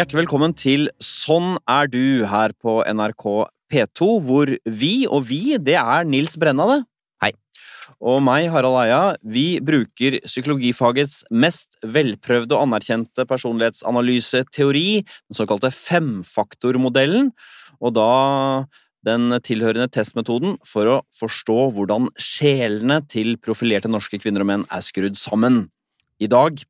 Hjertelig velkommen til Sånn er du her på NRK P2, hvor vi, og vi, det er Nils Brenna, det. Hei. Og meg, Harald Eia. Vi bruker psykologifagets mest velprøvde og anerkjente personlighetsanalyseteori, den såkalte femfaktormodellen, og da den tilhørende testmetoden for å forstå hvordan sjelene til profilerte norske kvinner og menn er skrudd sammen. I dag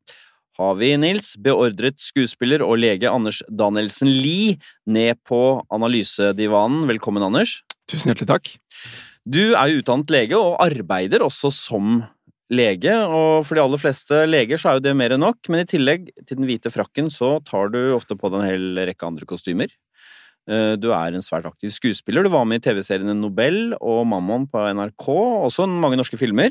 har vi, Nils, beordret skuespiller og lege Anders Danielsen Lie ned på analysedivanen. Velkommen, Anders. Tusen hjertelig takk. Du er jo utdannet lege og arbeider også som lege, og for de aller fleste leger så er jo det mer enn nok, men i tillegg til den hvite frakken så tar du ofte på deg en hel rekke andre kostymer. Eh, Du er en svært aktiv skuespiller. Du var med i TV-seriene Nobel og Mammon på NRK, også mange norske filmer.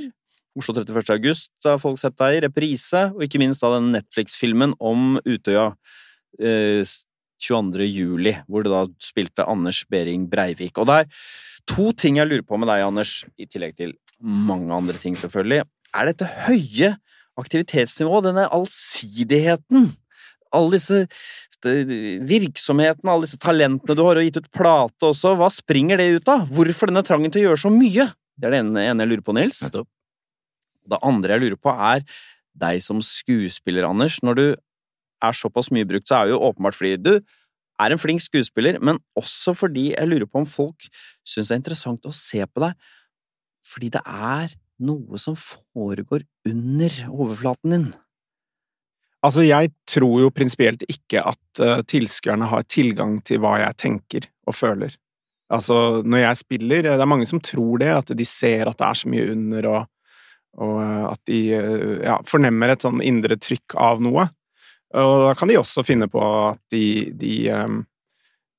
Oslo 31. august har folk sett deg i reprise, og ikke minst da den Netflix-filmen om Utøya eh, 22. juli, hvor du da spilte Anders Behring Breivik. Og det er to ting jeg lurer på med deg, Anders, i tillegg til mange andre ting, selvfølgelig. Er dette høye aktivitetsnivået, denne allsidigheten, alle disse virksomhetene, alle disse talentene du har, og gitt ut plate også, hva springer det ut av? Hvorfor denne trangen til å gjøre så mye? Det er det ene, jeg lurer på, Nils. Nettopp. Det andre jeg lurer på, er deg som skuespiller, Anders. Når du er såpass mye brukt, så er det jo åpenbart fordi du er en flink skuespiller, men også fordi jeg lurer på om folk syns det er interessant å se på deg fordi det er noe som foregår under overflaten din. Altså, jeg tror jo prinsipielt ikke at uh, tilskuerne har tilgang til hva jeg tenker og føler. Altså, når jeg spiller Det er mange som tror det, at de ser at det er så mye under, og, og uh, at de uh, ja, fornemmer et sånn indre trykk av noe. Og da kan de også finne på at de, de, um,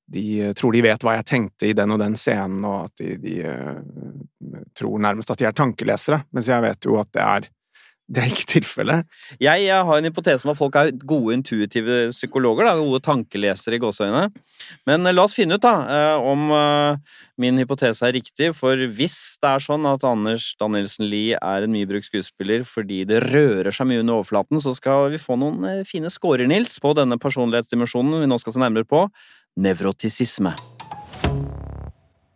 de tror de vet hva jeg tenkte i den og den scenen, og at de, de tror nærmest at de er tankelesere, mens jeg vet jo at det er det er ikke tilfellet. Jeg, jeg, har en hypotese om at folk er gode intuitive psykologer, da, gode tankelesere i gåseøynene. Men eh, la oss finne ut da, eh, om eh, min hypotese er riktig, for hvis det er sånn at Anders Danielsen Lie er en mye brukt skuespiller fordi det rører seg mye under overflaten, så skal vi få noen fine scorer, Nils, på denne personlighetsdimensjonen vi nå skal se nærmere på nevrotisisme.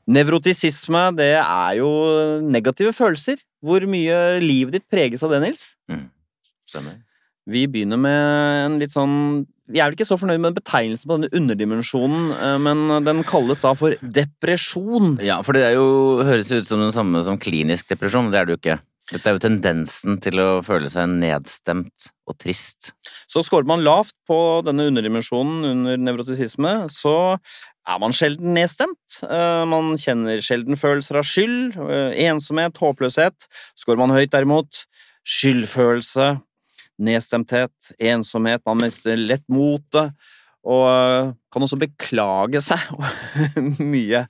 Nevrotisisme, det er jo negative følelser. Hvor mye livet ditt preges av det, Nils? Mm. Stemmer. Vi begynner med en litt sånn Jeg er vel ikke så fornøyd med betegnelsen på denne underdimensjonen, men den kalles da for depresjon. Ja, for det er jo, høres ut som den samme som klinisk depresjon, det er det jo ikke. Dette er jo tendensen til å føle seg nedstemt og trist. Så scorer man lavt på denne underdimensjonen under nevrotisisme, så er man sjelden nedstemt. Man kjenner sjelden følelser av skyld, ensomhet, håpløshet. Skårer man høyt, derimot, skyldfølelse, nedstemthet, ensomhet, man mister lett motet, og kan også beklage seg mye.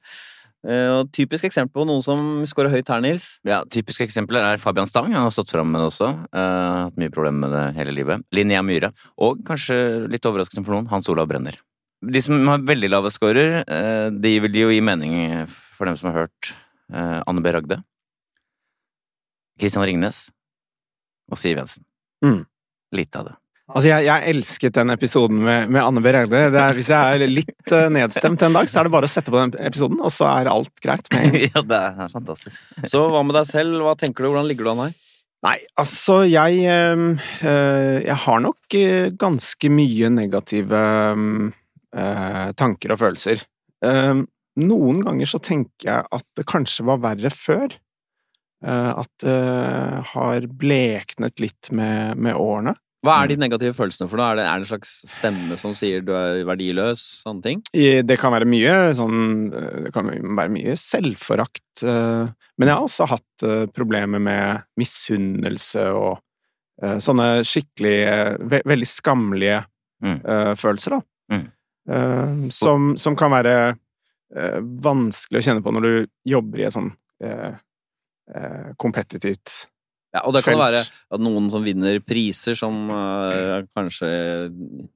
Og typisk eksempel på noen som scorer høyt her, Nils. Ja, Typiske eksempler er Fabian Stang. Han har stått fram med det også. Uh, hatt mye problemer med det hele livet. Linnea Myhre. Og kanskje litt overraskende for noen, Hans Olav Brenner. De som har veldig lave scorer, uh, de vil jo gi mening for dem som har hørt uh, Anne B. Ragde. Christian Ringnes og Siv Jensen. Mm. Lite av det. Altså, jeg, jeg, elsket den episoden med, med Anne B. Ragde. Hvis jeg er litt uh, nedstemt en dag, så er det bare å sette på den episoden, og så er alt greit. ja, det er fantastisk. så hva med deg selv? Hva tenker du? Hvordan ligger du an her? Nei, altså, jeg øh, Jeg har nok ganske mye negative tanker og følelser. noen ganger så tenker jeg at det kanskje var verre før. at det har bleknet litt med, med årene. Hva er de negative følelsene for noe? Er det, er det en slags stemme som sier du er verdiløs? Sånne ting? Det kan være mye sånn Det kan være mye selvforakt. Men jeg har også hatt problemer med misunnelse og sånne skikkelig Veldig skammelige mm. følelser, da. Mm. Som, som, kan være vanskelig å kjenne på når du jobber i et sånn kompetitivt ja, og det kan være at noen som vinner priser som uh, kanskje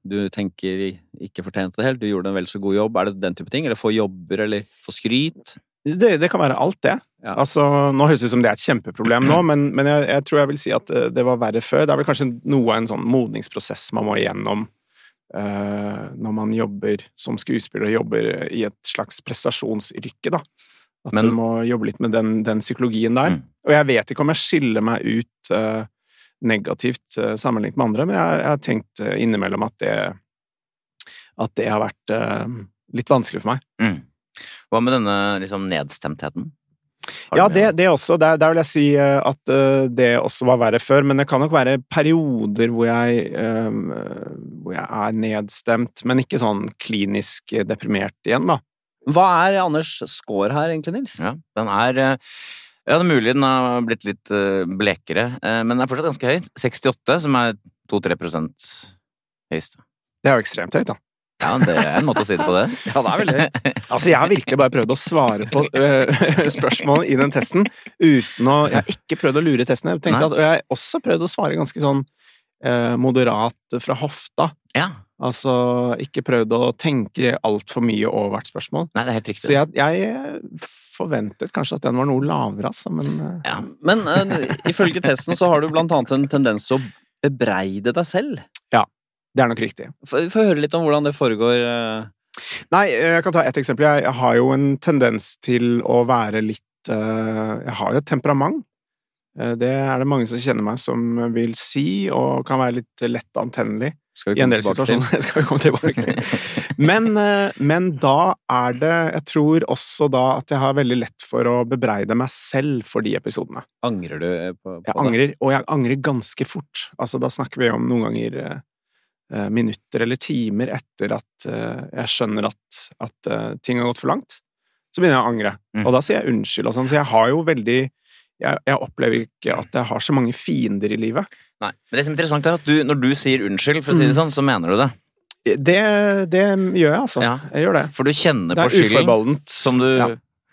du tenker ikke fortjente det helt, du gjorde en vel så god jobb. Er det den type ting? Eller få jobber, eller få skryt? Det, det kan være alt, det. Ja. Altså, nå høres det ut som det er et kjempeproblem nå, men, men jeg, jeg, tror jeg vil si at det var verre før. Det er vel kanskje noe av en sånn modningsprosess man må igjennom eh, når man jobber som skuespiller og jobber i et slags prestasjonsyrke, da. At Men- du må jobbe litt med den, den psykologien der. Mm. Og jeg vet ikke om jeg skiller meg ut uh, negativt eh, sammenlignet med andre, men jeg, jeg har tenkt eh, innimellom at det at det har vært eh, litt vanskelig for meg. Mm. Hva med denne liksom nedstemtheten? Ja, det, det også. Der, der vil jeg si eh, at eh, det også var verre før, men det kan nok være perioder hvor jeg, eh, hvor jeg er nedstemt, men ikke sånn klinisk deprimert igjen, da. Hva er Anders score her, egentlig, Nils? Ja, den er Ja, det er mulig den har blitt litt blekere, men den er fortsatt ganske høy. 68, som er 2-3% høyeste. Det er jo ekstremt høyt, da. Ja, det er en måte å si det på, det. Ja, det er veldig høyt. Altså, jeg har virkelig bare prøvd å svare på spørsmålene spørsmål i den testen uten å Jeg har ikke prøvd å lure testen. Jeg tenkte Nei. at, og jeg har også prøvd å svare ganske sånn eh, moderat fra hofta. Ja. Altså ikke prøvd å tenke altfor mye over hvert spørsmål. Nei, det er helt riktig. Så jeg, jeg forventet kanskje at den var noe lavere, altså, men eh, Ja. Men uh, ifølge testen så har du blant annet en tendens til å bebreide deg selv. Det er nok riktig. Få høre litt om hvordan det foregår. eh. Nei, jeg kan ta ett eksempel. Jeg, jeg har jo en tendens til å være litt eh, Jeg har jo et temperament. Eh, Det er det mange som kjenner meg som vil si, og kan være litt lett antennelig Skal i en del situasjoner. Det skal vi komme tilbake til. Men, eh, men da er det Jeg tror også da at jeg har veldig lett for å bebreide meg selv for de episodene. Angrer du eh, på, på Jeg angrer, og jeg angrer ganske fort. Altså, da snakker vi om noen ganger eh, eh, minutter eller timer etter at eh, jeg skjønner at, at eh, ting har gått for langt. Så begynner jeg å angre, Mm. og da sier jeg unnskyld og sånn. Så jeg har jo veldig jeg, jeg opplever ikke at jeg har så mange fiender i livet. Nei. Men det som er interessant, er at du, når du sier unnskyld, for å si det Mm. sånn, så mener du det. Det, det gjør jeg, altså. Ja. Jeg gjør det. For du kjenner Det på er skylden uforbeholdent. som du Ja.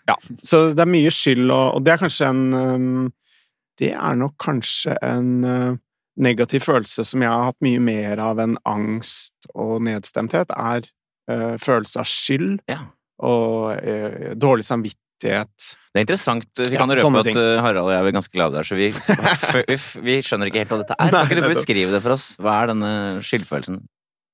Ja, så det er mye skyld, og, og det er kanskje en um, Det er nok kanskje en øh, negativ følelse som jeg har hatt mye mer av enn angst og nedstemthet, er uh, følelse av skyld Ja. og uh, dårlig samvittighet. Det er interessant. Vi kan ja, røpe at uh, Harald og jeg er ganske glade der, så vi, vi, vi skjønner ikke helt hva dette er. Kan ikke du beskrive det for oss? Hva er denne skyldfølelsen?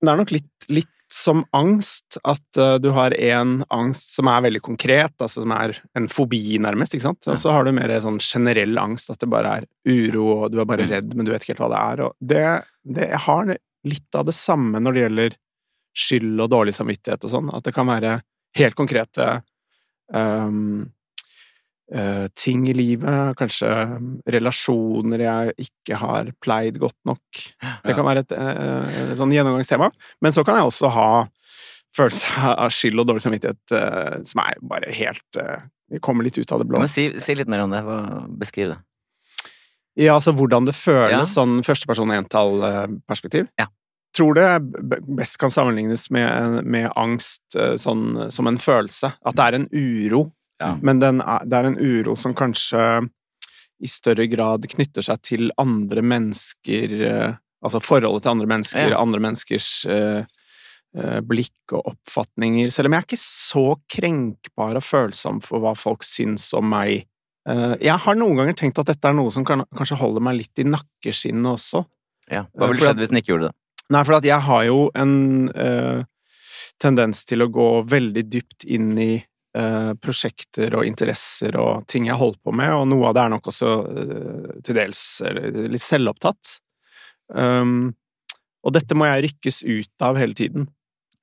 Det er nok litt, litt som angst, at uh, du har en angst som er veldig konkret, altså som er en fobi, nærmest, ikke sant? Og så har du mer sånn generell angst, at det bare er uro, og du er bare redd, men du vet ikke helt hva det er. Og det, det Jeg har litt av det samme når det gjelder skyld og dårlig samvittighet og sånn, at det kan være helt konkrete øh, ting i livet, kanskje relasjoner jeg ikke har pleid godt nok. Det kan være et et sånn gjennomgangstema. Men så kan jeg også ha følelse av skyld og dårlig samvittighet eh, som er bare helt eh, Vi kommer litt ut av det blå. Men si, si litt mer om det. Beskriv det. Ja, altså hvordan det føles, Ja. sånn førsteperson-entall-perspektiv. Ja. Tror det best kan sammenlignes med, med angst eh, sånn som en følelse. At det er en uro, Ja. men den er, det er en uro som kanskje i større grad knytter seg til andre mennesker eh, Altså forholdet til andre mennesker, Ja. andre menneskers eh, eh, blikk og oppfatninger. Selv om jeg er ikke så krenkbar og følsom for hva folk syns om meg. Jeg har noen ganger tenkt at dette er noe som kan, kanskje holder meg litt i nakkeskinnet også. Ja. Hva ville skjedd hvis den ikke gjorde det? Nei, for jeg har jo en uh, tendens til å gå veldig dypt inn i prosjekter og interesser og ting jeg holder på med, og noe av det er nok også eh, til dels eh, litt selvopptatt. Um, og dette må jeg rykkes ut av hele tiden.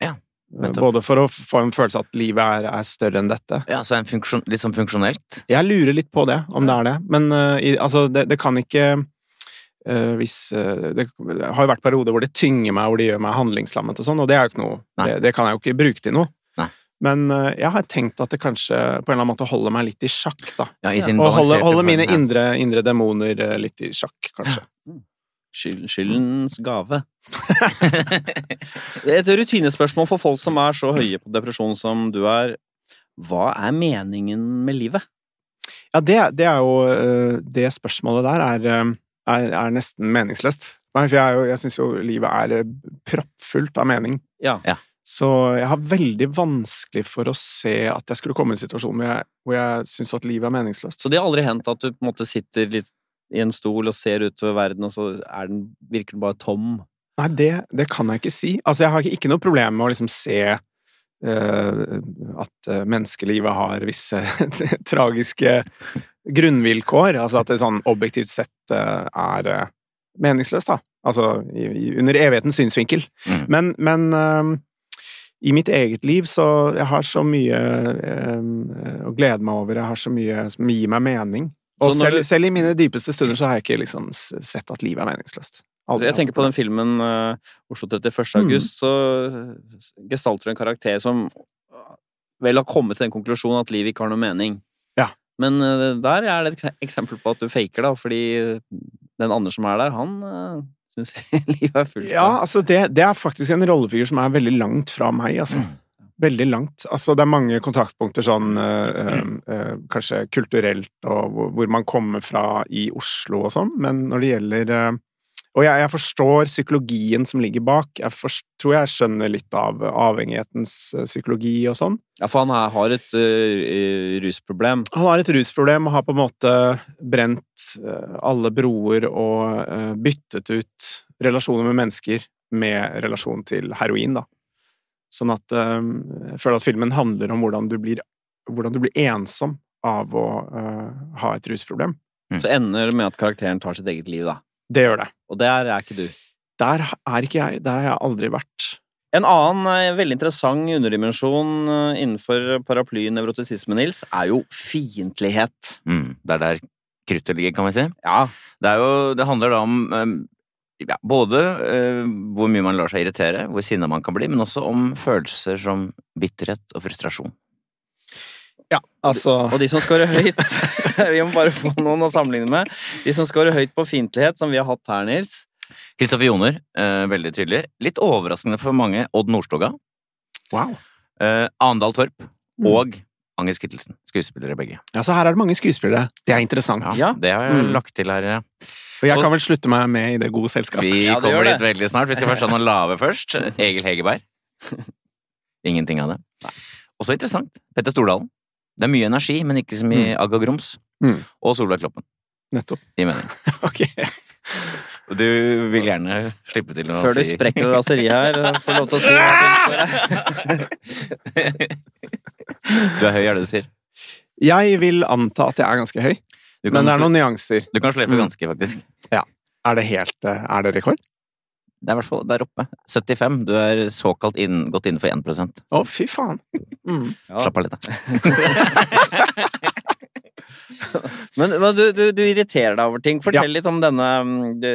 Ja, Eh. Både for å få en følelse av at livet er, er større enn dette. Ja, så en funksjon, litt sånn funksjonelt? Jeg lurer litt på det, om det er det. Men uh, i, altså, det, det kan ikke uh, hvis uh, Det har jo vært perioder hvor det tynger meg, hvor det gjør meg handlingslammet og sånn, og det er jo ikke noe det, det kan jeg jo ikke bruke til noe. Men eh, jeg har tenkt at det kanskje på en eller annen måte holder meg litt i sjakk, da. Ja, i sin Og holder, holder mine ja. indre, indre demoner eh, litt i sjakk, kanskje. Skyld, skyldens gave. Et rutinespørsmål for folk som er så høye på depresjon som du er. Hva er meningen med livet? Ja, det, det er jo eh, Det spørsmålet der er, er, er nesten meningsløst. Nei, For jeg, jo- jeg syns jo livet er proppfullt av mening. Ja. Ja. Så jeg har veldig vanskelig for å se at jeg skulle komme i en situasjon hvor jeg, hvor jeg syns at livet er meningsløst. Så det har aldri hendt at du på en måte sitter litt i en stol og ser utover verden, og så er den, virker den bare tom? Nei, det, det kan jeg ikke si. Altså, jeg har ikke noe problem med å liksom se uh, at eh, menneskelivet har visse tragiske grunnvilkår. Altså at det sånn objektivt sett uh, er uh, meningsløst, da. Altså i, i, under evighetens synsvinkel. Mm. Men, men i mitt eget liv så Jeg har så mye eh, å glede meg over. Jeg har så mye som gir meg mening. Og selv, du- selv i mine dypeste stunder så har jeg ikke liksom sett at livet er meningsløst. Aldri Jeg tenker på den filmen uh, Oslo 31. Mm. august, så gestalter du en karakter som vel har kommet til den konklusjonen at livet ikke har noe mening. Ja. Men uh, der er det et eksempel på at du faker, da, fordi den andre som er der, han uh, syns livet er fullt Ja, altså det, det er faktisk en rollefigur som er veldig langt fra meg, altså. Veldig langt. Altså, det er mange kontaktpunkter sånn øh, øh, øh, kanskje kulturelt og hvor man kommer fra i Oslo og sånn, men når det gjelder øh, Og jeg, jeg forstår psykologien som ligger bak. Jeg forst, tror jeg skjønner litt av avhengighetens øh, psykologi og sånn. Ja, for han her har et uh, rusproblem. Han har et rusproblem og har på en måte brent øh, alle broer og uh, byttet ut relasjoner med mennesker med relasjon til heroin, da. Sånn at jeg føler at filmen handler om hvordan du blir, hvordan du blir ensom av å ha et rusproblem. Så ender det med at karakteren tar sitt eget liv, da. Det gjør det. Og der er ikke du. Der er ikke jeg. Der har jeg aldri vært. En annen eh, veldig interessant underdimensjon eh, innenfor paraplyen nevrotisisme, Nils, er jo fiendtlighet. Mm. Det er der kruttet ligger, kan vi si. Ja, Det, er jo, det handler da om eh, ja, både uh, hvor mye man lar seg irritere, hvor sinna man kan bli, men også om følelser som bitterhet og frustrasjon. Ja, altså Og de som scorer høyt Vi må bare få noen å sammenligne med. De som scorer høyt på fiendtlighet, som vi har hatt her, Nils. Kristoffer Joner, eh, veldig tydelig. Litt overraskende for mange, Odd Nordstoga. Wow. Eh, Andal Torp Mm. og Agnes Kittelsen. Skuespillere begge. Ja, så her er det mange skuespillere. Det er interessant. Ja, Ja. Det har jeg Mm. lagt til her. ja. Og jeg Og- kan vel slutte meg med i det gode selskapet. Vi Ja, kommer dit veldig snart. Vi skal først ha noen lave først. Egil Hegerberg. Ingenting av det. Også interessant. Petter Stordalen. Det er mye energi, men ikke så mye agg og grums. Mm. Og Solveig Kloppen, Nettopp. i mening. Ok. Du vil gjerne slippe til å si Før du sprekker raseriet her, får lov til å si hva du. Du er høy, er det du sier? Jeg vil anta at jeg er ganske høy, men det er noen nyanser. Du kan slepe Mm. ganske, faktisk. Er det helt eh, Er det rekord? Det er i hvert fall der oppe. 75. Du er såkalt inn, gått innenfor 1 Å, fy faen. Mm. Ja. Slapp av litt, da. Men, men du, du, du irriterer deg over ting. Fortell litt om denne mm, du,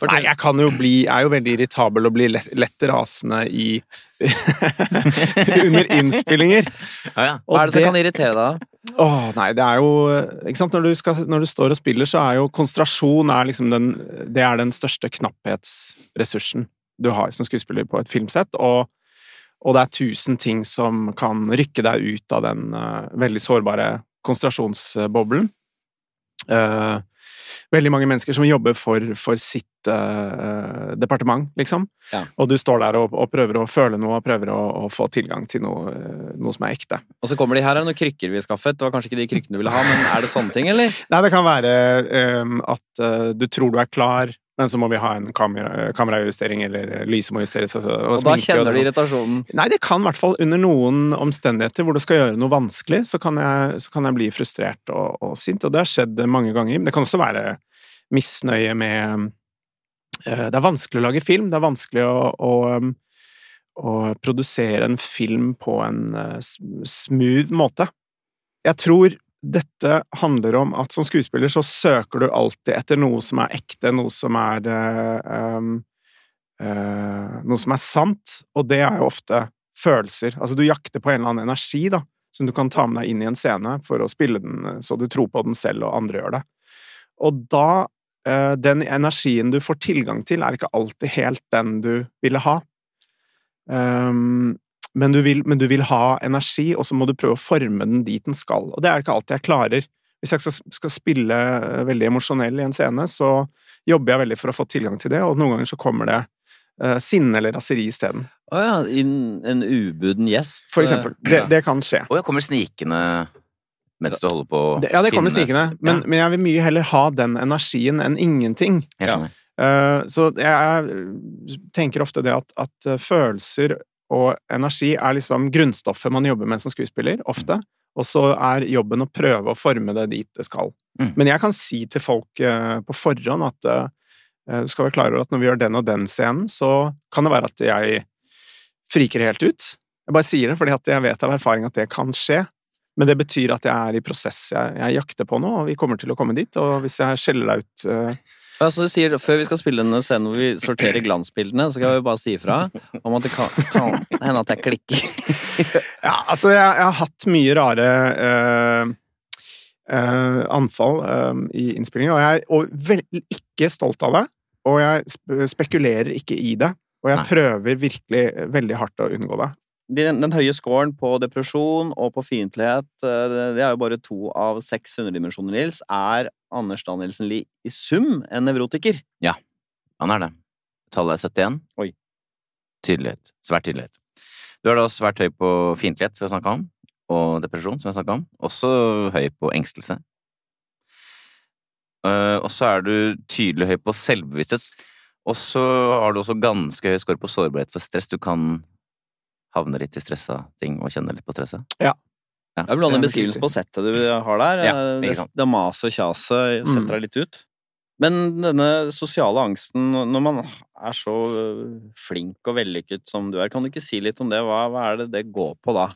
Nei, jeg kan jo bli Jeg er jo veldig irritabel og blir lett, lett rasende i Under innspillinger. Ja, ja. Hva er det som kan irritere deg? Åh, nei, det er jo Ikke sant, når du, skal, når du står og spiller, så er jo konsentrasjon er liksom den Det er den største knapphetsressursen du har som skuespiller på et filmsett, og, og det er tusen ting som kan rykke deg ut av den uh, veldig sårbare konsentrasjonsboblen. Eh, veldig mange mennesker som jobber for, for sitt uh, departement, liksom. Ja. Og du står der og, og prøver å føle noe, og prøver å, å få tilgang til noe, eh, noe som er ekte. Og så kommer de her er det noen krykker vi har skaffet. Det var kanskje ikke de krykkene du ville ha, men er det sånne ting, eller? Nei, det kan være um, at uh, du tror du er klar, men så må vi ha en kamera, kamerajustering, eller eh, lyset må justeres. Altså, og, Og da kjenner og du irritasjonen. Nei, det kan i hvert fall under noen omstendigheter hvor du skal gjøre noe vanskelig, så kan jeg, så kan jeg bli frustrert og, og sint, og det har skjedd mange ganger. Men det kan også være misnøye med eh, Det er vanskelig å lage film, det er vanskelig å, å, um, å produsere en film på en eh, smooth måte. Jeg tror dette handler om at som skuespiller så søker du alltid etter noe som er ekte, noe som er um, uh, Noe som er sant, og det er jo ofte følelser. Altså du jakter på en eller annen energi, da, som du kan ta med deg inn i en scene for å spille den så du tror på den selv, og andre gjør det. Og da uh, Den energien du får tilgang til, er ikke alltid helt den du ville ha. Um, men, du vil, men du vil ha energi, og så må du prøve å forme den dit den skal. Og det er ikke alltid jeg klarer. Hvis jeg skal, spille eh, veldig emosjonell i en scene, så jobber jeg veldig for å få tilgang til det, og noen ganger så kommer det uh, sinne eller raseri isteden. Å ja, inn en ubuden gjest. For eksempel. Det, det kan skje. Å oh, ja, kommer snikende mens du holder på å Det, ja, det kommer snikende, men, Ja. men jeg vil mye heller ha den energien enn ingenting. Jeg skjønner. Eh, Så jeg tenker ofte det at, at eh, følelser og energi er liksom grunnstoffet man jobber med som skuespiller, ofte. Og så er jobben å prøve å forme det dit det skal. Mm. Men jeg kan si til folk eh, på forhånd at eh, du skal være klar over at når vi gjør den og den scenen, så kan det være at jeg friker helt ut. Jeg bare sier det fordi at jeg vet av erfaring at det kan skje. Men det betyr at jeg er i prosess. Jeg, jeg jakter på noe, og vi kommer til å komme dit. Og hvis jeg skjeller deg ut eh, så du sier, Før vi skal spille denne scenen hvor vi sorterer glansbildene, så kan vi bare si ifra om at det kan, kan hende at jeg klikker. Ja, altså, jeg, jeg har hatt mye rare uh, uh, anfall uh, i innspillinger, og jeg er og vel, ikke stolt av det. Og jeg spekulerer ikke i det. Og jeg Nei. prøver virkelig veldig hardt å unngå det. Den, den høye scoren på depresjon og på fiendtlighet, det, det er jo bare to av seks underdimensjoner, Nils. Er Anders Danielsen Lie i sum en nevrotiker? Ja, Han er det. Tallet er 71. Oi. Tydelighet. Svært tydelighet. Du er da svært høy på fiendtlighet, som vi har snakka om, og depresjon, som vi har snakka om. Også høy på engstelse. Eh, og så er du tydelig høy på selvbevissthet. Og så har du også ganske høy score på sårbarhet for stress. Du kan havne litt i stressa ting og kjenne litt på stresset. Det er vel noe av den beskrivelsen på settet du har der. Ja, Eh, det, det maset og kjaset Mm. setter deg litt ut. Men denne sosiale angsten, når man er så øh, flink og vellykket som du er, kan du ikke si litt om det? Hva, hva er det det går på da?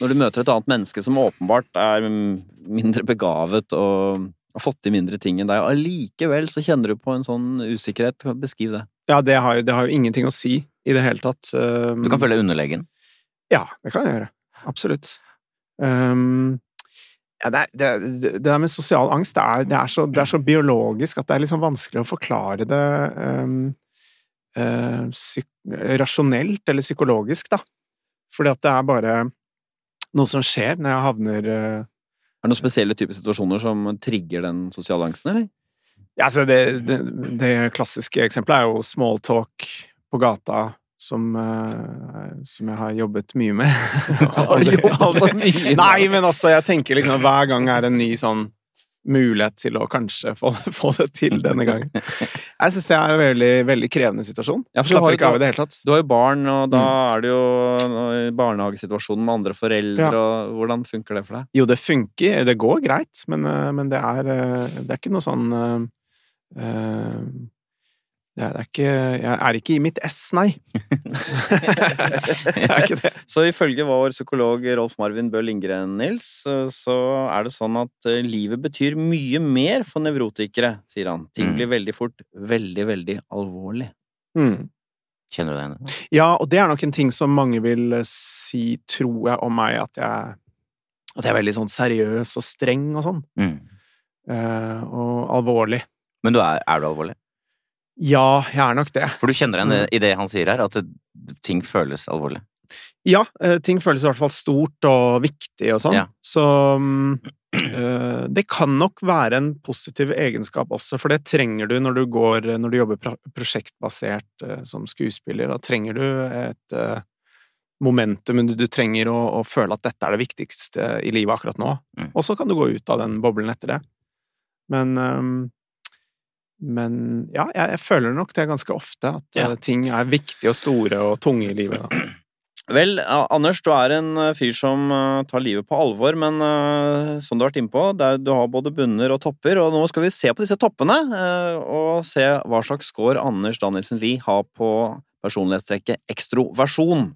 Når du møter et annet menneske som åpenbart er mindre begavet og har fått til mindre ting enn deg, og allikevel så kjenner du på en sånn usikkerhet. Beskriv det. Ja, det har, jo- det har jo ingenting å si i det hele tatt. Du kan føle deg underlegen. Ja, det kan jeg gjøre. Absolutt. Um, ja, det, er- det, det, der med sosial angst, det er, det, er så, det er så biologisk at det er liksom vanskelig å forklare det um, uh, psyk rasjonelt eller psykologisk, da. Fordi at det er bare noe som skjer når jeg havner uh, Er det noen spesielle typer situasjoner som trigger den sosiale angsten, eller? Ja, altså det, det, det klassiske eksempelet er jo small talk på gata, som, eh, som jeg har jobbet mye med. Har du jobbet altså, mye? Nei, men altså, jeg tenker liksom hver gang er en ny sånn mulighet til å kanskje få, få det til denne gangen. Jeg syns det er en veldig, veldig krevende situasjon. Ja, du har ikke av i det hele tatt. Du har jo barn, og da Mm. er det jo i barnehagesituasjonen med andre foreldre, Ja. og hvordan funker det for deg? Jo, det funker, det går greit, men, eh, men det, er, eh, det er ikke noe sånn det er, det er ikke Jeg er ikke i mitt ess, nei. jeg er ikke det. Så ifølge vår psykolog Rolf Marvin Bø Lindgren, Nils, så er det sånn at eh, livet betyr mye mer for nevrotikere, sier han. Ting Mm. blir veldig fort veldig, veldig alvorlig. Mm. Kjenner du deg igjen det? Ja, og det er nok en ting som mange vil eh, si, tror jeg, om meg, at jeg, at jeg er veldig sånn seriøs og streng og sånn. Mm. Uh, og alvorlig. Men du er, er du alvorlig? Ja, jeg er nok det. For du kjenner igjen Mm. i det han sier her, at ting føles alvorlig. Ja, eh, ting føles i hvert fall stort og viktig og sånn. Ja. Så mm, eh, det kan nok være en positiv egenskap også, for det trenger du når du går Når du jobber prosjektbasert eh, som skuespiller. Da trenger du et momentum, du, du trenger å, å føle at dette er det viktigste i livet akkurat nå. Mm. Og så kan du gå ut av den boblen etter det. Men ehm, men ja, jeg, jeg føler nok det ganske ofte, at Ja. eh, ting er viktige og store og tunge i livet. Da. Vel, Anders, du er en eh, fyr som eh, tar livet på alvor, men som du har vært inne på, er, du har både bunner og topper, og nå skal vi se på disse toppene, og se hva slags score Anders Danielsen Lie har på personlighetstrekket ekstroversjon.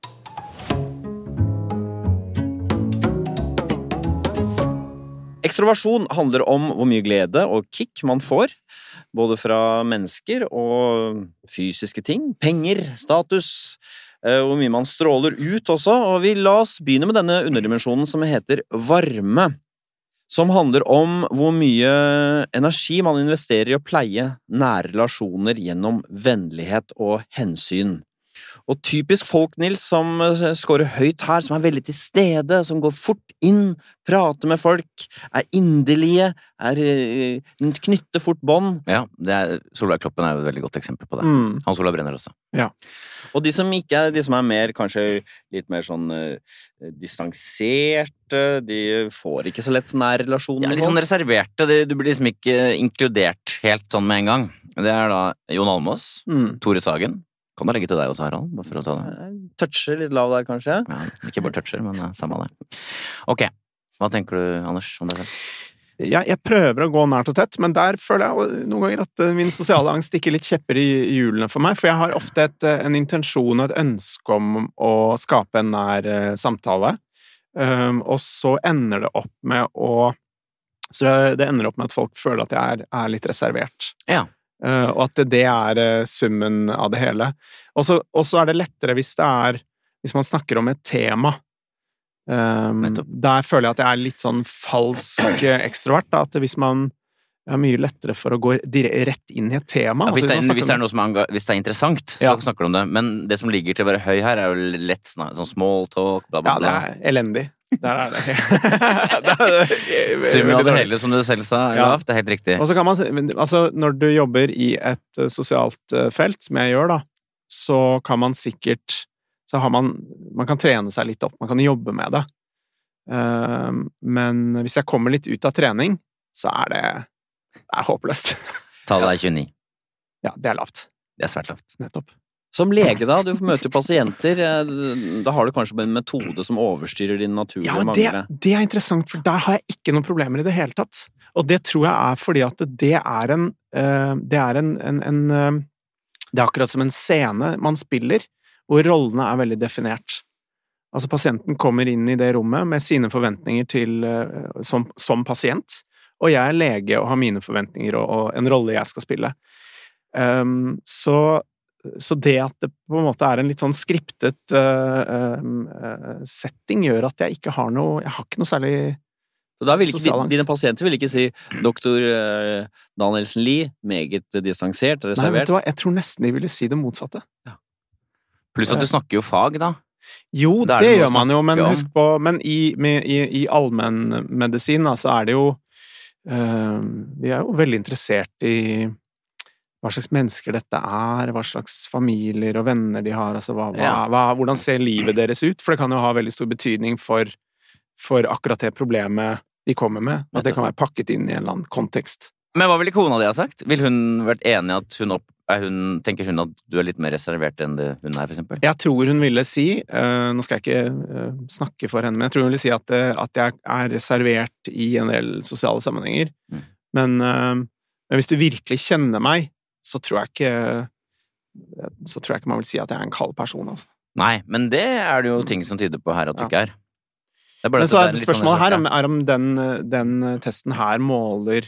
Ekstroversjon handler om hvor mye glede og kick man får, både fra mennesker og fysiske ting, penger, status, eh, hvor mye man stråler ut også, og vi la oss begynne med denne underdimensjonen som heter varme, som handler om hvor mye energi man investerer i å pleie nære relasjoner gjennom vennlighet og hensyn. Og typisk folk, Nils, som eh, scorer høyt her, som er veldig til stede, som går fort inn, prater med folk, er inderlige, er, eh, knytter fort bånd. Ja, er, Solveig Kloppen er jo et veldig godt eksempel på det. Mm. Hans Olav Brenner også. Ja. Og de som ikke er, de som er mer, kanskje litt mer sånn uh, distanserte, de får ikke så lett nær relasjoner. Ja, de litt sånn reserverte. det- Du blir liksom ikke inkludert helt sånn med en gang. Det er da Jon Almås, Mm. Tore Sagen. Kan du legge til deg også, Harald, bare for å ta det. Eh, Toucher litt lav der, kanskje. Ja, ikke bare toucher, men eh, samme det. Ok. Hva tenker du, Anders, om det? Jeg, jeg prøver å gå nært og tett, men der føler jeg noen ganger at eh, min sosiale angst stikker litt kjepper i hjulene for meg. For jeg har ofte et, en intensjon og et ønske om å skape en nær samtale. Um, og så ender det opp med å Så det, det ender opp med at folk føler at jeg er, er litt reservert. Ja. Eh, og at det er eh, summen av det hele. Og så er det lettere hvis det er Hvis man snakker om et tema. Um, der føler jeg at jeg er litt sånn falsk eh, ekstrovert. Da, at hvis man det er mye lettere for å gå rett inn i et tema. Ja, hvis, Altså, det er, hvis, det er noe som er, hvis det er interessant, Ja. så snakker du om det. Men det som ligger til å være høy her, er jo lett sånn small talk, bla, bla, Ja, det er elendig. Der er det. det Summen av det hele, som du selv sa, Ja. Det er helt riktig. Og så kan man Altså, når du jobber i et eh, sosialt eh, felt, som jeg gjør, da, så kan man sikkert Så har man Man kan trene seg litt opp, man kan jobbe med det. Eh, men hvis jeg kommer litt ut av trening, så er det Det er håpløst. Tallet er 29. Ja, det er lavt. Det er svært lavt. Nettopp. Som lege, da. Du møter jo pasienter. eh, Da har du kanskje en metode som overstyrer din naturlige Ja, men det, mangler. det er interessant, for der har jeg ikke noen problemer i det hele tatt. Og det tror jeg er fordi at det er en eh, Det er en, en, en eh, Det er akkurat som en scene man spiller, hvor rollene er veldig definert. Altså, pasienten kommer inn i det rommet med sine forventninger til som, som pasient, og jeg er lege og har mine forventninger og, og en rolle jeg skal spille. Um, så så det at det på en måte er en litt sånn skriptet uh, uh, setting, gjør at jeg ikke har noe Jeg har ikke noe særlig Så da vil ikke, Sosial dine pasienter vil ikke si doktor Danielsen Lie, meget distansert reservert'? Nei, vet du hva, jeg tror nesten de ville si det motsatte. Pluss at du snakker jo fag, da. Jo, det det gjør man jo, men om. husk på Men i, med, i, i allmennmedisin, så er det jo Vi er jo veldig interessert i hva slags mennesker dette er, hva slags familier og venner de har, altså hva, hva, hva, hvordan ser livet deres ut? For det kan jo ha veldig stor betydning for, for akkurat det problemet de kommer med, at det kan være pakket inn i en eller annen kontekst. Men hva ville kona di ha sagt? Vil hun vært enig at hun, opp, er hun Tenker hun at du er litt mer reservert enn det hun er, for eksempel? Jeg tror hun ville si, uh, nå skal jeg ikke uh, snakke for henne, men jeg tror hun ville si at, uh, at jeg er reservert i en del sosiale sammenhenger. Mm. Men, men hvis du virkelig kjenner meg, så tror jeg ikke så tror jeg ikke man vil si at jeg er en kald person, altså. Nei, men det er det jo ting som tyder på her at du Ja. ikke er. Det er bare Men så det er det spørsmålet sånn- her om, er om den, den testen her måler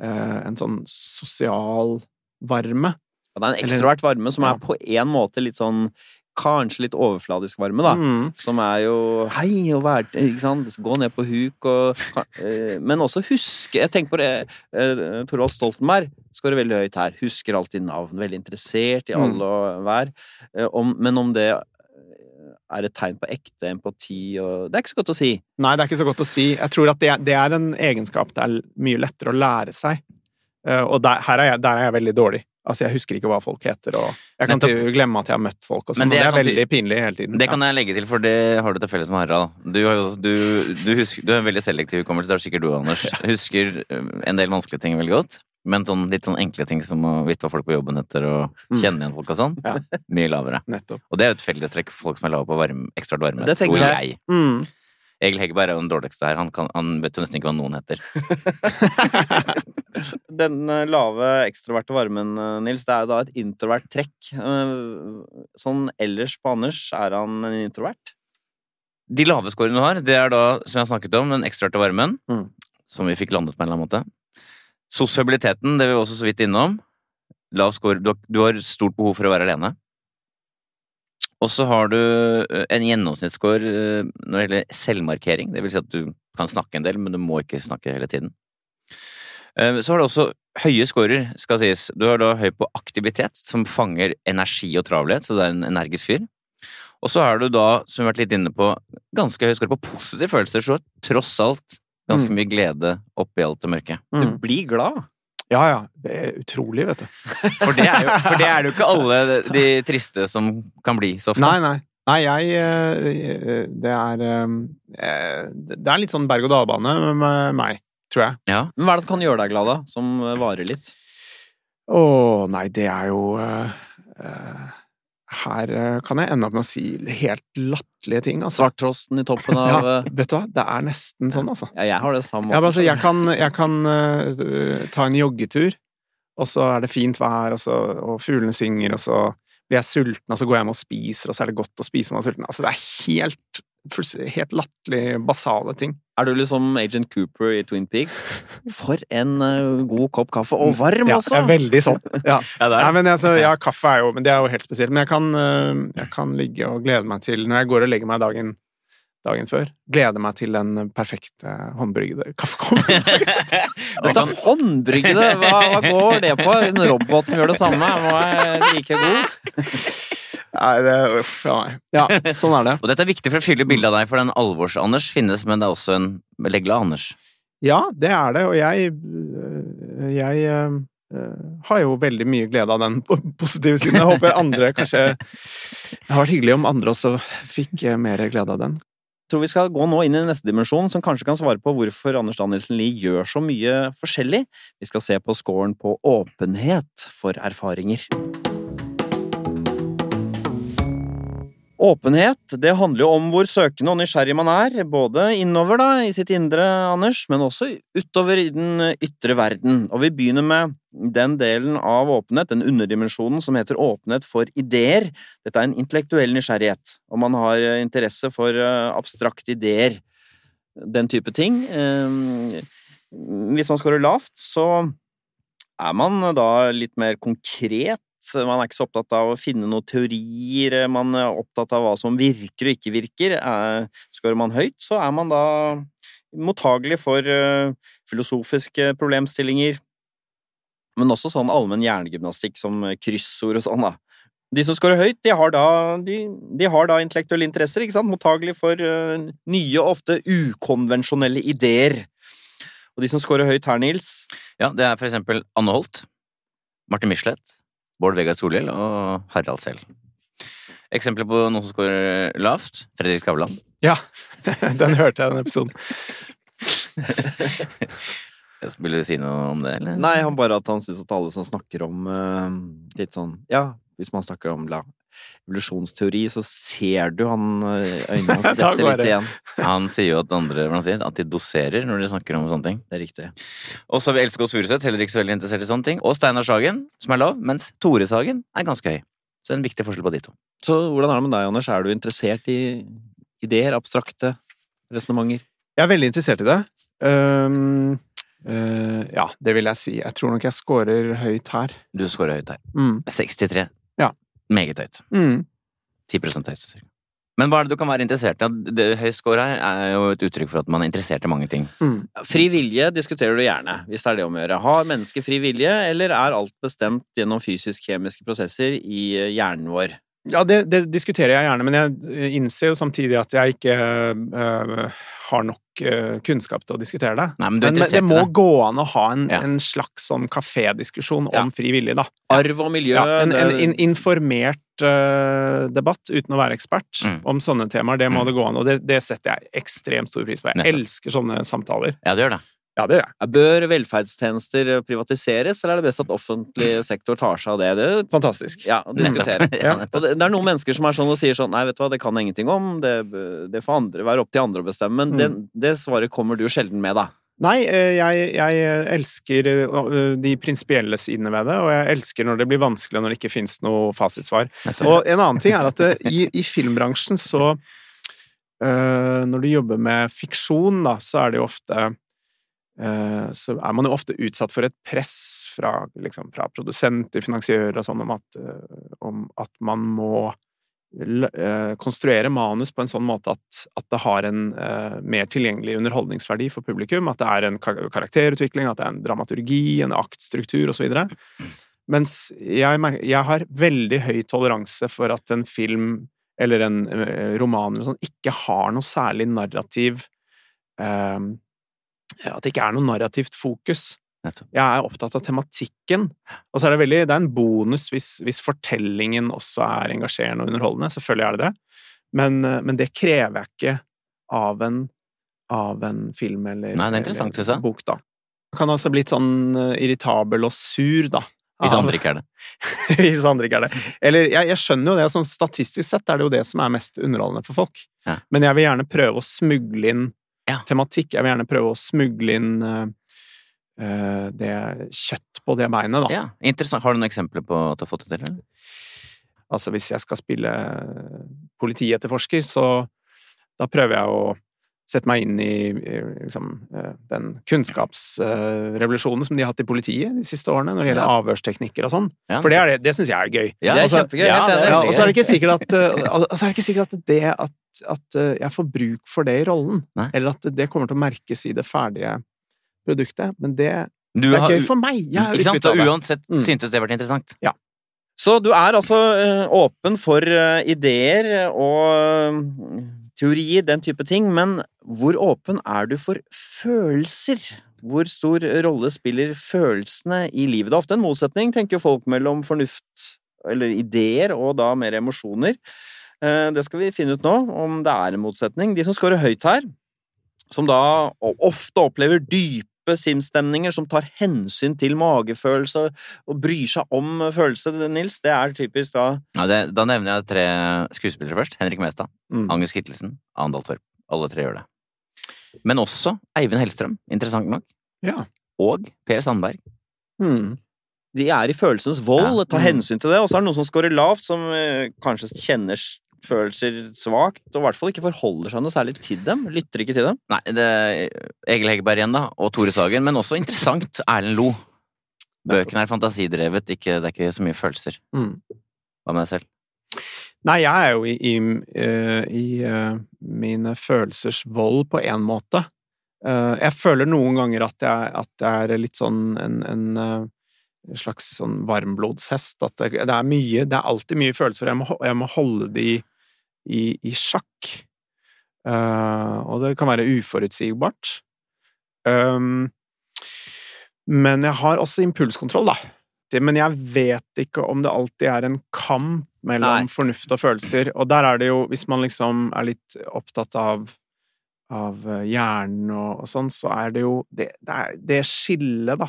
eh, en sånn sosial varme. Ja, det er en ekstrovert varme som er på en måte litt sånn Kanskje litt overfladisk varme, da. Mm. Som er jo Hei, og vær Ikke sant? Gå ned på huk og eh, Men også huske Jeg tenker på det Torvald Thorvald Stoltenberg skårer veldig høyt her. Husker alltid navn. Veldig interessert i Mm. alle og hver. Eh, om, men om det eh, er et tegn på ekte empati og Det er ikke så godt å si. Nei, det er ikke så godt å si. Jeg tror at det, det er en egenskap det er mye lettere å lære seg. Eh, og der, her er jeg, der er jeg veldig dårlig. Altså, jeg husker ikke hva folk heter, og jeg kan Nettopp. til, glemme at jeg har møtt folk, og sånn, Men det det er sånn veldig pinlig hele tiden. Det kan jeg legge til, for det har du til felles med Harald. Du, har jo, du, du, husker, du har en veldig selektiv hukommelse, det har sikkert du, Anders. Husker eh, en del vanskelige ting veldig godt, men sånn, litt sånn enkle ting som å vite hva folk på jobben heter, og Mm. kjenne igjen folk og sånn, Ja. mye lavere. Nettopp. Og det er jo et fellestrekk for folk som er lave på varme, ekstravert varme, Det tenker tror jeg. jeg. Mm. Egil Heggeberg er jo den dårligste her. Han, kan, han vet jo nesten ikke hva noen heter. Den eh, lave ekstroverte varmen, eh, Nils, det er jo da et introvert trekk. Eh, Sånn ellers på Anders, er han en introvert? De lave scorene du har, det er da, som jeg har snakket om, den ekstroverte varmen, Mm. som vi fikk landet på en eller annen måte. Sosialiteten, det vi også så vidt innom. Lav score. Du har, du har stort behov for å være alene. Og så har du eh, en gjennomsnittsscore eh, når det gjelder selvmarkering. Det vil si at du kan snakke en del, men du må ikke snakke hele tiden. Eh, Så har du også høye scorer, skal sies. Du har da høy på aktivitet, som fanger energi og travelhet, så du er en energisk fyr. Og så er du da, som vi har vært litt inne på, ganske høy score på positive følelser, så tross alt ganske Mm. mye glede oppi alt det mørke. Du Mm. blir glad. Ja, ja. Det er utrolig, vet du. For det er jo, for det, er jo ikke alle de triste som kan bli så ofte. Nei, nei. Nei, jeg eh, Det er eh, Det er litt sånn berg-og-dal-bane med meg, tror jeg. Ja. Men hva er det som kan gjøre deg glad, da? Som eh, varer litt? Å, nei, det er jo uh, eh, Her eh, kan jeg ende opp med å si helt latterlige ting, altså. Svarttrosten i toppen av Ja, eh, vet du hva? Det er nesten sånn, altså. Ja, jeg har det samme. Ja, altså, jeg kan, jeg kan uh, ta en joggetur, og så er det fint vær, og, så, og fuglene synger, og så blir jeg sulten, og så går jeg hjem og spiser, og så er det godt å spise når man er sulten. Altså, det er helt, helt latterlig basale ting. Er du liksom Agent Cooper i Twin Peaks? For en uh, god kopp kaffe, og varm Ja, også! Ja, er veldig sånn. Ja. Ja, Nei, men altså, ja, kaffe er jo Men det er jo helt spesielt. Men jeg kan, uh, jeg kan ligge og glede meg til Når jeg går og legger meg dagen, dagen før, glede meg til den perfekte håndbryggede kaffekoppen. Dette håndbryggede, hva, hva går det på? En robot som gjør det samme? Må jeg like god? Nei, det Uff a meg. Ja, sånn er det. Og dette er viktig for å fylle bildet av deg, for den alvors-Anders finnes, men det er også en legla-Anders. Ja, det er det, og jeg øh, Jeg øh, har jo veldig mye glede av den på positive siden. Jeg håper andre kanskje Det har vært hyggelig om andre også fikk øh, mer glede av den. Jeg tror vi skal gå nå inn i neste dimensjon, som kanskje kan svare på hvorfor Anders Danielsen Lie gjør så mye forskjellig. Vi skal se på scoren på åpenhet for erfaringer. Åpenhet det handler jo om hvor søkende og nysgjerrig man er, både innover da, i sitt indre, Anders, men også utover i den ytre verden. Og vi begynner med den delen av åpenhet, den underdimensjonen som heter åpenhet for ideer. Dette er en intellektuell nysgjerrighet, og man har eh, interesse for eh, abstrakte ideer, den type ting. Eh, Hvis man scorer lavt, så er man da litt mer konkret. Man er ikke så opptatt av å finne noen teorier, man er opptatt av hva som virker og ikke virker. Eh, Skårer man høyt, så er man da mottagelig for eh, filosofiske problemstillinger, men også sånn allmenn hjernegymnastikk som kryssord og sånn, da. De som scorer høyt, de har da, de, de har da intellektuelle interesser, ikke sant? Mottagelig for uh, nye og ofte ukonvensjonelle ideer. Og de som scorer høyt her, Nils, Ja, det er for eksempel Anne Holt, Martin Michelet, Bård Vegar Solhjell og Harald selv. Eksempler på noen som scorer lavt. Fredrik Skavlan. Ja, den hørte jeg, den episoden. Vil du si noe om det, eller? Nei, han bare at han syns at alle som snakker om eh, litt sånn Ja, hvis man snakker om la, evolusjonsteori, så ser du han eh, øynene hans dette detter litt igjen. Han sier jo at andre hvordan sier, at de doserer når de snakker om sånne ting. Det er riktig. Og så har vi Elske og Furuseth, heller ikke så veldig interessert i sånne ting. Og Steinar Sagen, som er lav, mens Tore Sagen er ganske høy. Så en viktig forskjell på de to. Så hvordan er det med deg, Anders? Er du interessert i ideer, abstrakte resonnementer? Jeg er veldig interessert i det. Um, uh, ja, det vil jeg si. Jeg tror nok jeg scorer høyt her. Du scorer høyt her. Mm. 63. Ja. Meget høyt. Mm. 10 høyeste, cirka. Men hva er det du kan være interessert i? Det, høy score her er jo et uttrykk for at man er interessert i mange ting. Mm. Fri vilje diskuterer du gjerne, hvis det er det om å gjøre. Har mennesket fri vilje, eller er alt bestemt gjennom fysisk-kjemiske prosesser i eh, hjernen vår? Ja, det, det diskuterer jeg gjerne, men jeg innser jo samtidig at jeg ikke øh, har nok øh, kunnskap til å diskutere det. Nei, men Men, det må det. gå an å ha en, Ja. en slags sånn kafédiskusjon Ja. om fri vilje, da. Arv og miljø Ja, en, en en informert øh, debatt uten å være ekspert Mm. om sånne temaer, det må Mm. det gå an, og det, det setter jeg ekstremt stor pris på. Jeg Nettopp. elsker sånne samtaler. Ja, det gjør det. Ja, det gjør jeg. Bør velferdstjenester privatiseres, eller er det best at offentlig sektor tar seg av det? Det Fantastisk. ja, å diskutere. Ja, det, det er noen mennesker som er sånn og sier sånn Nei, vet du hva, det kan jeg ingenting om. Det, det får andre være opp til andre å bestemme. Men Mm. det, det svaret kommer du sjelden med, da. Nei, eh, jeg, jeg elsker eh, de prinsipielle sidene ved det, og jeg elsker når det blir vanskelig, og når det ikke fins noe fasitsvar. Og en annen ting er at det, i, i filmbransjen så øh, Når du jobber med fiksjon, da, så er det jo ofte eh, Så er man jo ofte utsatt for et press fra, liksom, fra produsenter, finansiører og sånn om at, eh, om at man må eh, konstruere manus på en sånn måte at, at det har en uh, mer tilgjengelig underholdningsverdi for publikum. At det er en karakterutvikling, at det er en dramaturgi, en aktstruktur osv. Mens jeg, merker, jeg har veldig høy toleranse for at en film eller en eh, roman eller sånn ikke har noe særlig narrativ eh, At det ikke er noe narrativt fokus. Jeg er opptatt av tematikken. Og så er det veldig Det er en bonus hvis, hvis fortellingen også er engasjerende og underholdende. Selvfølgelig er det det. Men, men det krever jeg ikke av en, av en film eller, Nei, det er interessant, eller bok, da. Jeg kan altså blitt sånn eh, irritabel og sur, da, Hvis andre ikke er det. Hvis andre ikke er det. Eller jeg, jeg skjønner jo det, sånn statistisk sett er det jo det som er mest underholdende for folk. Ja. Men jeg vil gjerne prøve å smugle inn Ja. tematikk. Jeg vil gjerne prøve å smugle inn eh, det kjøtt på det beinet, da. Ja, interessant. Har du noen eksempler på at du har fått det til? Altså hvis jeg skal spille politietterforsker, så da prøver jeg å sette meg inn i, liksom, eh, den kunnskapsrevolusjonen som de har hatt i politiet de siste årene når det gjelder avhørsteknikker og sånn. Ja, For det, er det, det syns jeg er gøy. Ja, det er altså, kjempegøy. ja. Ja, og så er det ikke sikkert at, eh, altså er det ikke sikkert at det at, at eh, jeg får bruk for det i rollen, Nei. eller at det kommer til å merkes i det ferdige produktet, men det, det er gøy for meg. Ikke sant? Og uansett Mm. syntes det vært interessant. Så du er altså eh, åpen for eh, ideer og teorier, den type ting, men hvor åpen er du for følelser? Hvor stor rolle spiller følelsene i livet? Det er ofte en motsetning, tenker folk, mellom fornuft eller ideer og da mer emosjoner. Eh, Det skal vi finne ut nå, om det er en motsetning. De som scorer høyt her, som da ofte opplever dype simstemninger, som tar hensyn til magefølelse og bryr seg om følelse, Nils, det er typisk da Ja, det, da nevner jeg tre skuespillere først. Henrik Mestad, Mm. Agnes Kittelsen, Andal Torp. Alle tre gjør det. Men også Eivind Hellstrøm, interessant nok. Ja. Og Per Sandberg. Mm. De er i følelsens vold, Ja. tar Mm. hensyn til det, og så er det noen som scorer lavt, som eh, kanskje kjenner følelser svakt, og i hvert fall ikke forholder seg noe særlig til dem, lytter ikke til dem. Nei, det er Egil Hegerberg igjen, da. Og Tore Sagen. Men også interessant Erlend Lo. Bøkene er fantasidrevet, ikke, det er ikke så mye følelser. Mm. Hva med deg selv? Nei, jeg er jo i, i, eh, i eh, mine følelsers vold på én måte. Eh, jeg føler noen ganger at jeg, at jeg er litt sånn en, en slags sånn varmblodshest. At det, det er mye Det er alltid mye følelser, og jeg må, jeg må holde de i, i sjakk. Uh, og det kan være uforutsigbart. Um, men jeg har også impulskontroll, da. Det, men jeg vet ikke om det alltid er en kamp mellom Nei. fornuft og følelser. Og der er det jo, hvis man liksom er litt opptatt av, av eh, hjernen og, og sånn, så er det jo Det, det, er, det skillet, da,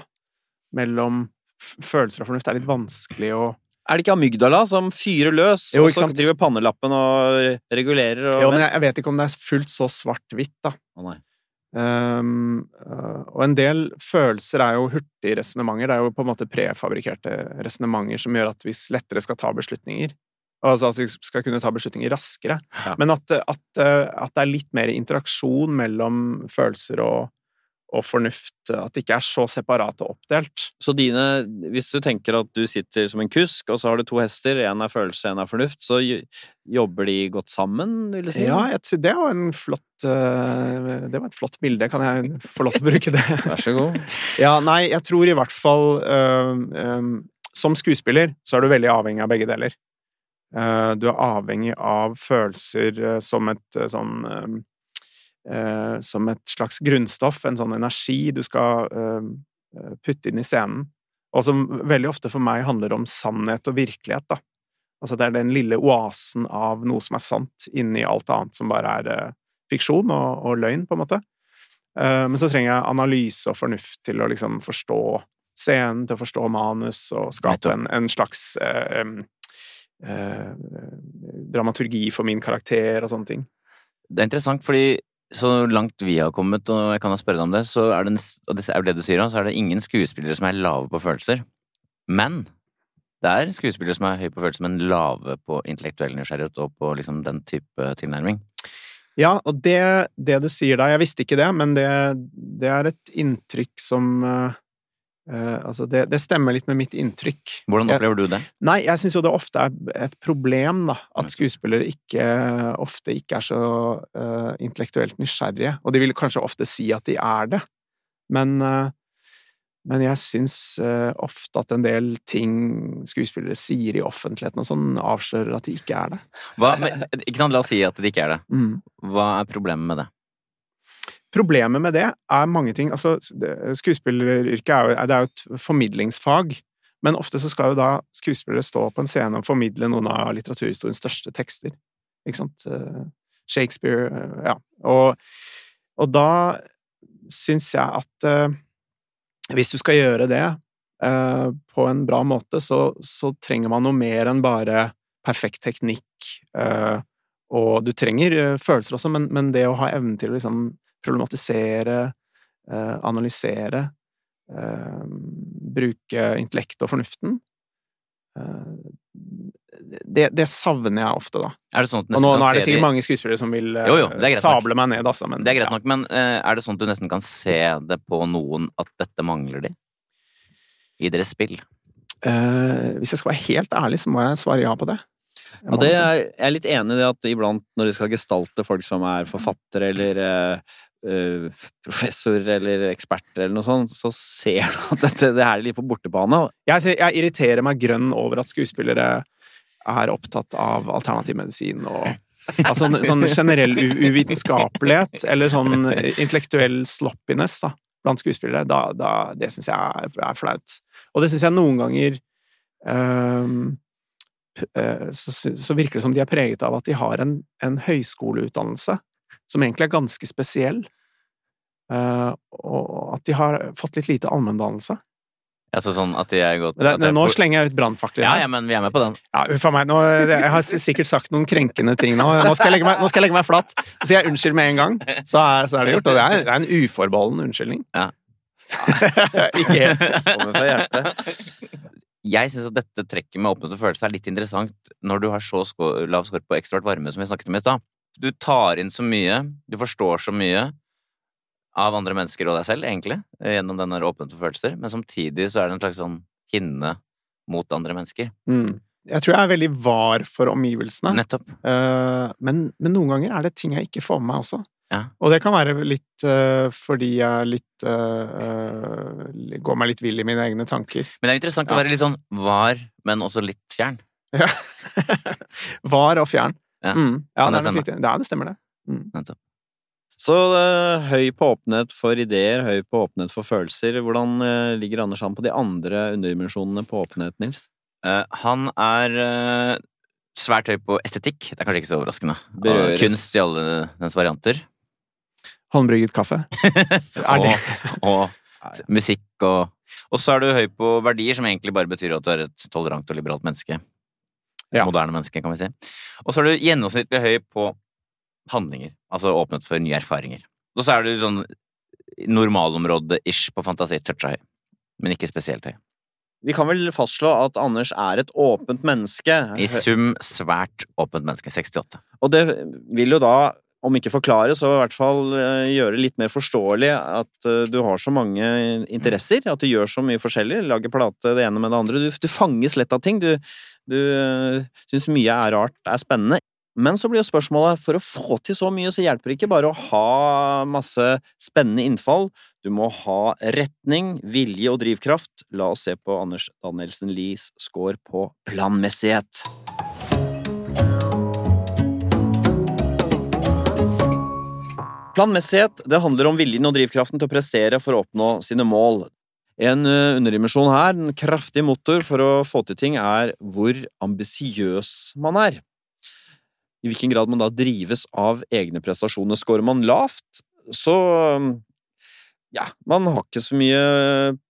mellom følelser og fornuft er litt vanskelig å Er det ikke amygdala som fyrer løs, Jo, og så sant? driver pannelappen og regulerer og Jo, men jeg, jeg vet ikke om det er fullt så svart-hvitt, da. Nei. Um, og en del følelser er jo hurtige resonnementer. Det er jo på en måte prefabrikerte resonnementer som gjør at vi lettere skal ta beslutninger. Altså at vi skal kunne ta beslutninger raskere. Ja. Men at, at, øh, at det er litt mer interaksjon mellom følelser og, og fornuft. At det ikke er så separat og oppdelt. Så dine Hvis du tenker at du sitter som en kusk, og så har du to hester, én er følelse, én er fornuft, så jobber de godt sammen, vil du si? Ja, jeg det var en flott øh, Det var et flott bilde. Kan jeg få lov til å bruke det? Vær så god. Ja, nei, jeg tror i hvert fall øhm, øhm, Som skuespiller så er du veldig avhengig av begge deler. Eh, du er avhengig av følelser eh, som et eh, sånn eh, Som et slags grunnstoff, en sånn energi du skal øhm, eh, putte inn i scenen. Og som veldig ofte for meg handler om sannhet og virkelighet, da. Altså det er den lille oasen av noe som er sant, inni alt annet som bare er eh, fiksjon og, og løgn, på en måte. Eh, Men så trenger jeg analyse og fornuft til å liksom forstå scenen, til å forstå manus og skape en, en slags eh, eh, dramaturgi for min karakter og sånne ting. Det er interessant, fordi så langt vi har kommet, og jeg kan spørre deg om det, så er det, og det er det du sier, så er det ingen skuespillere som er lave på følelser. Men det er skuespillere som er høye på følelser, men lave på intellektuell nysgjerrighet og på liksom den type tilnærming. Ja, og det, det du sier der, jeg visste ikke det, men det, det er et inntrykk som eh, eh, Altså, det, det stemmer litt med mitt inntrykk. Hvordan opplever du det? Nei, jeg syns jo det ofte er et problem, da, at skuespillere ikke, ofte ikke er så uh, intellektuelt nysgjerrige. Og de vil kanskje ofte si at de er det, men, uh, men jeg syns ofte at en del ting skuespillere sier i offentligheten og sånn, avslører at de ikke er det. Hva, men, ikke sant, la oss si at de ikke er det. Mm. Hva er problemet med det? Problemet med det er mange ting. Altså, skuespilleryrket er jo, er jo et formidlingsfag, men ofte så skal jo da skuespillere stå på en scene og formidle noen av litteraturhistoriens største tekster. Ikke sant? Eh, Shakespeare, eh, ja. Og, og da syns jeg at uh, hvis du skal gjøre det, uh, på en bra måte, så, så, trenger man noe mer enn bare perfekt teknikk. Uh, og du trenger følelser også, men, men, det å ha evnen til å liksom problematisere, eh, analysere, eh, bruke intellektet og fornuften det, det, savner jeg ofte, da. Er det sånn at og nå, nå er det sikkert de... mange skuespillere som vil jo, jo, sable meg ned, altså. Men, det er greit ja. nok, men er det sånn at du nesten kan se det på noen at dette mangler de? I deres spill? Eh, hvis jeg skal være helt ærlig, så må jeg svare ja på det. Jeg, og det er, jeg er litt enig i det at iblant når de skal gestalte folk som er forfattere eller Uh, professor eller eksperter eller noe sånt, så ser du at dette, det er litt på bortebane. Jeg, jeg, irriterer meg grønn over at skuespillere er opptatt av alternativ medisin og altså, sånn generell uvitenskapelighet eller sånn intellektuell sloppiness da, blant skuespillere, da, da, det syns jeg er, er, flaut. Og det syns jeg noen ganger um, så, så, virker det som de er preget av at de har en, en høyskoleutdannelse som egentlig er ganske spesiell, uh, og at de har fått litt lite allmenndannelse. Altså sånn at de er gått det, det, Nå slenger jeg ut brannfakler. Ja, ja, men vi er med på den. Ja, Uff meg. Nå, jeg har sikkert sagt noen krenkende ting nå. Nå skal jeg legge meg, jeg legge meg flatt. Så sier jeg unnskyld med en gang, så er, så er, det gjort. Og det er, det er en uforbeholden unnskyldning. Ja. Ikke helt. Kommer fra hjertet. Jeg syns at dette trekket med åpnet og følelse er litt interessant når du har så lav skår på ekstrovert varme som vi snakket om i stad. Du tar inn så mye, du forstår så mye, av andre mennesker og deg selv, egentlig, gjennom denne åpnet for følelser, men samtidig så er det en slags sånn hinne mot andre mennesker. Mm. Jeg tror jeg er veldig var for omgivelsene, Nettopp. Uh, men, men, noen ganger er det ting jeg ikke får med meg også. Ja. Og det kan være litt uh, fordi jeg litt uh, går meg litt vill i mine egne tanker. Men det er interessant ja. å være litt sånn var, men også litt fjern. Ja. var og fjern. Ja, mm. ja det, det, det, det, stemmer, det. Mm. Så uh, høy på åpenhet for ideer, høy på åpenhet for følelser. Hvordan uh, ligger Anders an på de andre underdimensjonene på åpenhet, Nils? Uh, han er svært høy på estetikk. Det er kanskje ikke så overraskende. Og kunst i alle dens varianter. Håndbrygget kaffe. er det og, og musikk og Og så er du høy på verdier, som egentlig bare betyr at du er et tolerant og liberalt menneske. Ja. Moderne menneske, kan vi si. Og så er du gjennomsnittlig høy på handlinger. Altså åpnet for nye erfaringer. Og så er du sånn normalområde-ish på fantasi toucha høy. Men ikke spesielt høy. Vi kan vel fastslå at Anders er et åpent menneske? I sum svært åpent menneske. 68. Og det vil jo da, om ikke forklare, så i hvert fall eh, gjøre litt mer forståelig at eh, du har så mange interesser, at du gjør så mye forskjellig, lager plate det ene med det andre. Du, du fanges lett av ting. Du, du uh, syns mye er rart, er spennende. Men så blir jo spørsmålet, for å få til så mye, så hjelper det ikke bare å ha masse spennende innfall. Du må ha retning, vilje og drivkraft. La oss se på Anders Danielsen Lies score på planmessighet. Planmessighet det handler om viljen og drivkraften til å prestere for å oppnå sine mål. En underdimensjon her, en kraftig motor for å få til ting, er hvor ambisiøs man er i hvilken grad man da drives av egne prestasjoner. Skårer man lavt, så ja, man har ikke så mye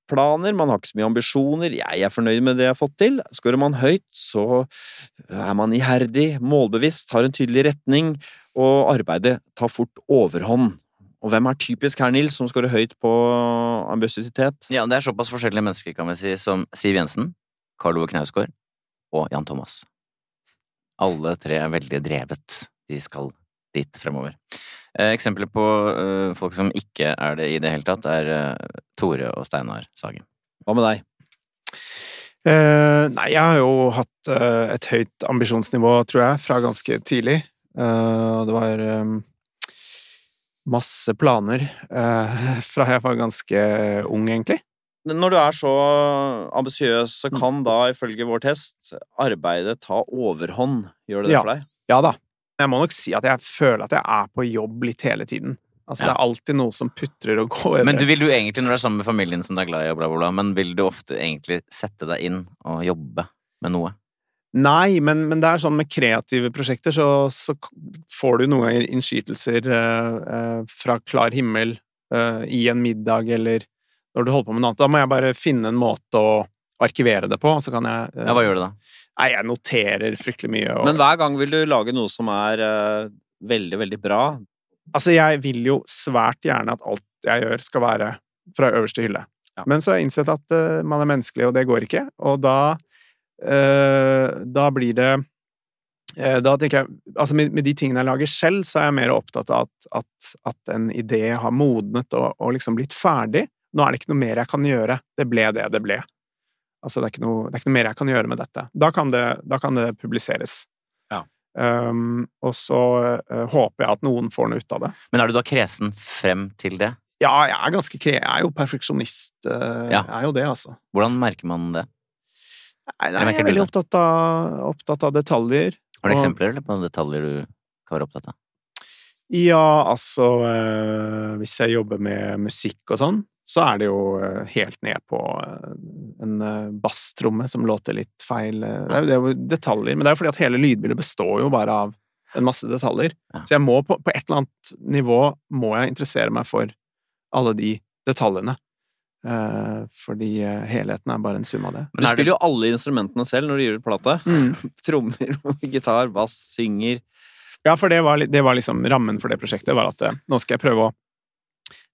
planer, man har ikke så mye ambisjoner, jeg er fornøyd med det jeg har fått til. Skårer man høyt, så er man iherdig, målbevisst, har en tydelig retning, og arbeidet tar fort overhånd. Og hvem er typisk her, Nils, som scorer høyt på ambisiøsitet? Ja, det er såpass forskjellige mennesker, kan vi si, som Siv Jensen, Karl Ove Knausgård og Jan Thomas. Alle tre er veldig drevet. De skal dit fremover. Eh, eksempler på eh, folk som ikke er det i det hele tatt, er eh, Tore og Steinar Sagen. Hva med deg? Uh, nei, jeg har jo hatt uh, et høyt ambisjonsnivå, tror jeg, fra ganske tidlig. Uh, det var masse planer fra jeg var ganske ung, egentlig. Når du er så ambisiøs, så mm. kan da, ifølge vår test, arbeidet ta overhånd. Gjør det det ja. for deg? Ja da. Jeg må nok si at jeg føler at jeg er på jobb litt hele tiden. Altså, ja. Det er alltid noe som putrer og går. Men du vil du egentlig, når du er sammen med familien som du er glad i, og bla, bla, bla, men vil du ofte egentlig sette deg inn og jobbe med noe? Nei, men, men det er sånn med kreative prosjekter, så, så får du noen ganger innskytelser uh, uh, fra klar himmel eh, i en middag eller når du holder på med noe annet. Da må jeg bare finne en måte å arkivere det på, og så kan jeg eh, Ja, hva gjør du da? Nei, jeg noterer fryktelig mye. Og, Men hver gang vil du lage noe som er eh, veldig, veldig bra. Altså, jeg vil jo svært gjerne at alt jeg gjør, skal være fra øverste hylle. Ja. Men så har jeg innsett at eh, man er menneskelig, og det går ikke. Og da eh, Da blir det eh, Da tenker jeg Altså, med, med de tingene jeg lager selv, så er jeg mer opptatt av at, at, at en idé har modnet og, og liksom blitt ferdig. Nå er det ikke noe mer jeg kan gjøre. Det ble det det ble. Altså, det er ikke noe, det er ikke noe mer jeg kan gjøre med dette. Da kan det, da kan det publiseres. Ja. Um, og så uh, håper jeg at noen får noe ut av det. Men er du da kresen frem til det? Ja, jeg er ganske kre... Jeg er jo perfeksjonist. Uh, Ja. Jeg er jo det, altså. Hvordan merker man det? Nei, nei, Jeg er veldig opptatt av, opptatt av detaljer. Har du Og- eksempler eller på detaljer du kan være opptatt av? Ja, altså eh, Hvis jeg jobber med musikk og sånn, så er det jo eh, helt ned på eh, en uh, basstromme som låter litt feil. eh, Det er, det er jo detaljer, men det er jo fordi at hele lydbildet består jo bare av en masse detaljer. Ja. Så jeg må på, på et eller annet nivå må jeg interessere meg for alle de detaljene. Eh, fordi eh, helheten er bare en sum av det. Men du er spiller jo alle instrumentene selv når du gir ut plate. Mm. Trommer, gitar, bass, synger. Ja, for det var, det var liksom rammen for det prosjektet, var at eh, nå skal jeg prøve å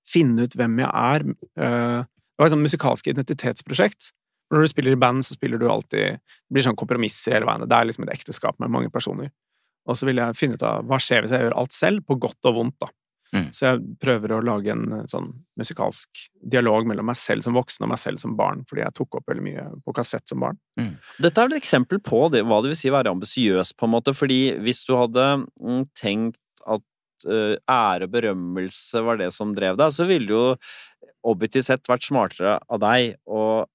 finne ut hvem jeg er. Eh, Det var et sånt musikalsk identitetsprosjekt. Når du spiller i band, så spiller du alltid Det blir sånn kompromisser hele veien. Det er liksom et ekteskap med mange personer. Og så vil jeg finne ut av hva skjer hvis jeg gjør alt selv, på godt og vondt, da. Mm. Så jeg prøver å lage en eh, sånn musikalsk dialog mellom meg selv som voksen og meg selv som barn, fordi jeg tok opp veldig mye på kassett som barn. Dette er et eksempel på det, hva det vil si å være ambisiøs, på en måte. Fordi hvis du hadde mm, tenkt at uh, ære og berømmelse var det som drev deg, så ville det jo objektivt sett vært smartere av deg å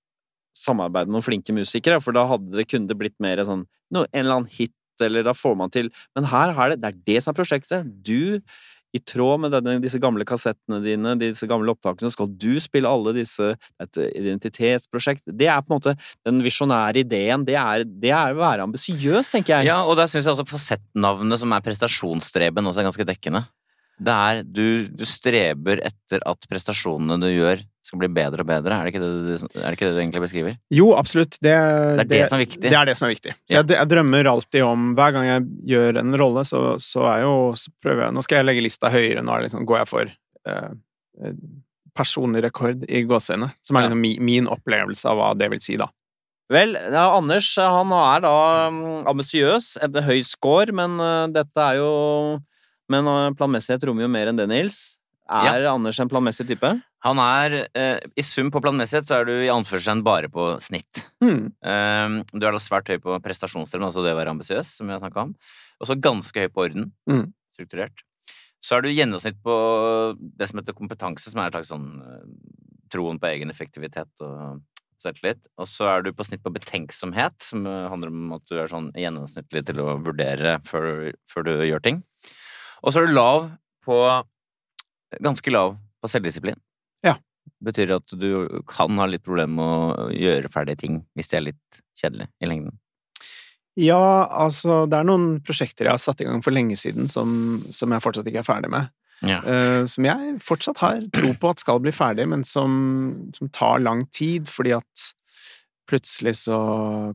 samarbeide med noen flinke musikere, for da hadde det kunne det blitt mer sånn no, en eller annen hit, eller da får man til Men her er det, det er det som er prosjektet. Du i tråd med denne, disse gamle kassettene dine, disse gamle opptakene, skal du spille alle disse Et identitetsprosjekt. Det er på en måte den visjonære ideen. Det er, det er å være ambisiøs, tenker jeg. Ja, og der syns jeg også fasettnavnet som er prestasjonsstreben, også er ganske dekkende. Det er du, du streber etter at prestasjonene du gjør, skal bli bedre og bedre. Er det ikke det du, er det, ikke det du egentlig beskriver? Jo, absolutt. Det, Det er det som er viktig. Det er det som er viktig. Så Ja. jeg, jeg drømmer alltid om Hver gang jeg gjør en rolle, så, så er jo så prøver jeg Nå skal jeg legge lista høyere. Nå er det liksom, går jeg for eh, eh, personlig rekord i gåseøyne. Som er liksom min, min opplevelse av hva det vil si, da. Vel, ja, Anders han er da mm, ambisiøs, høy score, men uh, dette er jo Men uh, planmessighet rommer jo mer enn det, Nils. Er Anders en planmessig type? Han er eh, I sum på planmessighet så er du i anførselstegn bare på snitt. Mm. Eh, du er da svært høy på prestasjonsstreben, altså det å være ambisiøs, som vi har snakka om. Og så ganske høy på orden. Mm. Strukturert. Så er du gjennomsnitt på det som heter kompetanse, som er et slags sånn eh, troen på egen effektivitet og selvtillit. Og så er du på snitt på betenksomhet, som eh, handler om at du er sånn gjennomsnittlig til å vurdere før, før du gjør ting. Og så er du lav på Ganske lav på selvdisiplin. Ja. Betyr at du kan ha litt problemer med å gjøre ferdige ting hvis det er litt kjedelig i lengden. Ja, altså Det er noen prosjekter jeg har satt i gang for lenge siden som, som jeg fortsatt ikke er ferdig med. Ja. Uh, som jeg fortsatt har tro på at skal bli ferdig, men som, som tar lang tid, fordi at plutselig så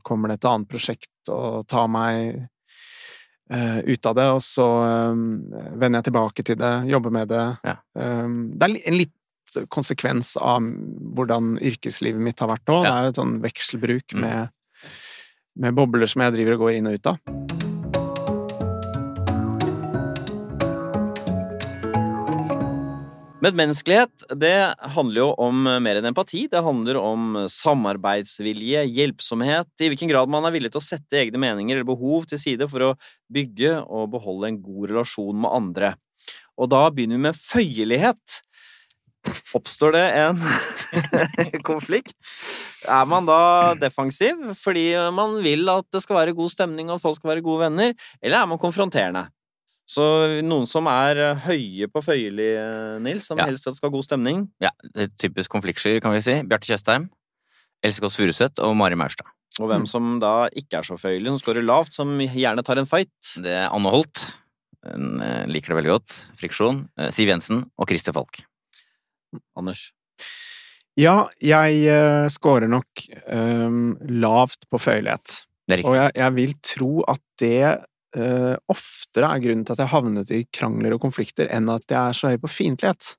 kommer det et annet prosjekt og tar meg eh, ut av det, og så eh, vender jeg tilbake til det, jobber med det. Ja. Um, det er en litt konsekvens av hvordan yrkeslivet mitt har vært nå. Det er jo et sånn vekselbruk Mm. med, med bobler som jeg driver og går inn og ut av. Medmenneskelighet det handler jo om mer enn empati. Det handler om samarbeidsvilje, hjelpsomhet, i hvilken grad man er villig til å sette egne meninger eller behov til side for å bygge og beholde en god relasjon med andre. Og da begynner vi med føyelighet. Oppstår det en konflikt? Er man da defensiv fordi man vil at det skal være god stemning og folk skal være gode venner, eller er man konfronterende? Så noen som er eh, høye på føyelig, eh, Nils, som Ja. helst skal ha god stemning. Ja, det er typisk konfliktsky, kan vi si. Bjarte Tjøstheim, Else Kåss Furuseth og Mari Maurstad. Og hvem Mm. som da ikke er så føyelig, som skårer lavt, som gjerne tar en fight. Det er Anne Holt. Hun eh, liker det veldig godt. Friksjon. Siv Jensen og Christer Falk. Anders. Ja, jeg uh, scorer nok um, lavt på føyelighet. Det er Og riktig. jeg, jeg vil tro at det eh, oftere er grunnen til at jeg havnet i krangler og konflikter, enn at jeg er så høy på fiendtlighet.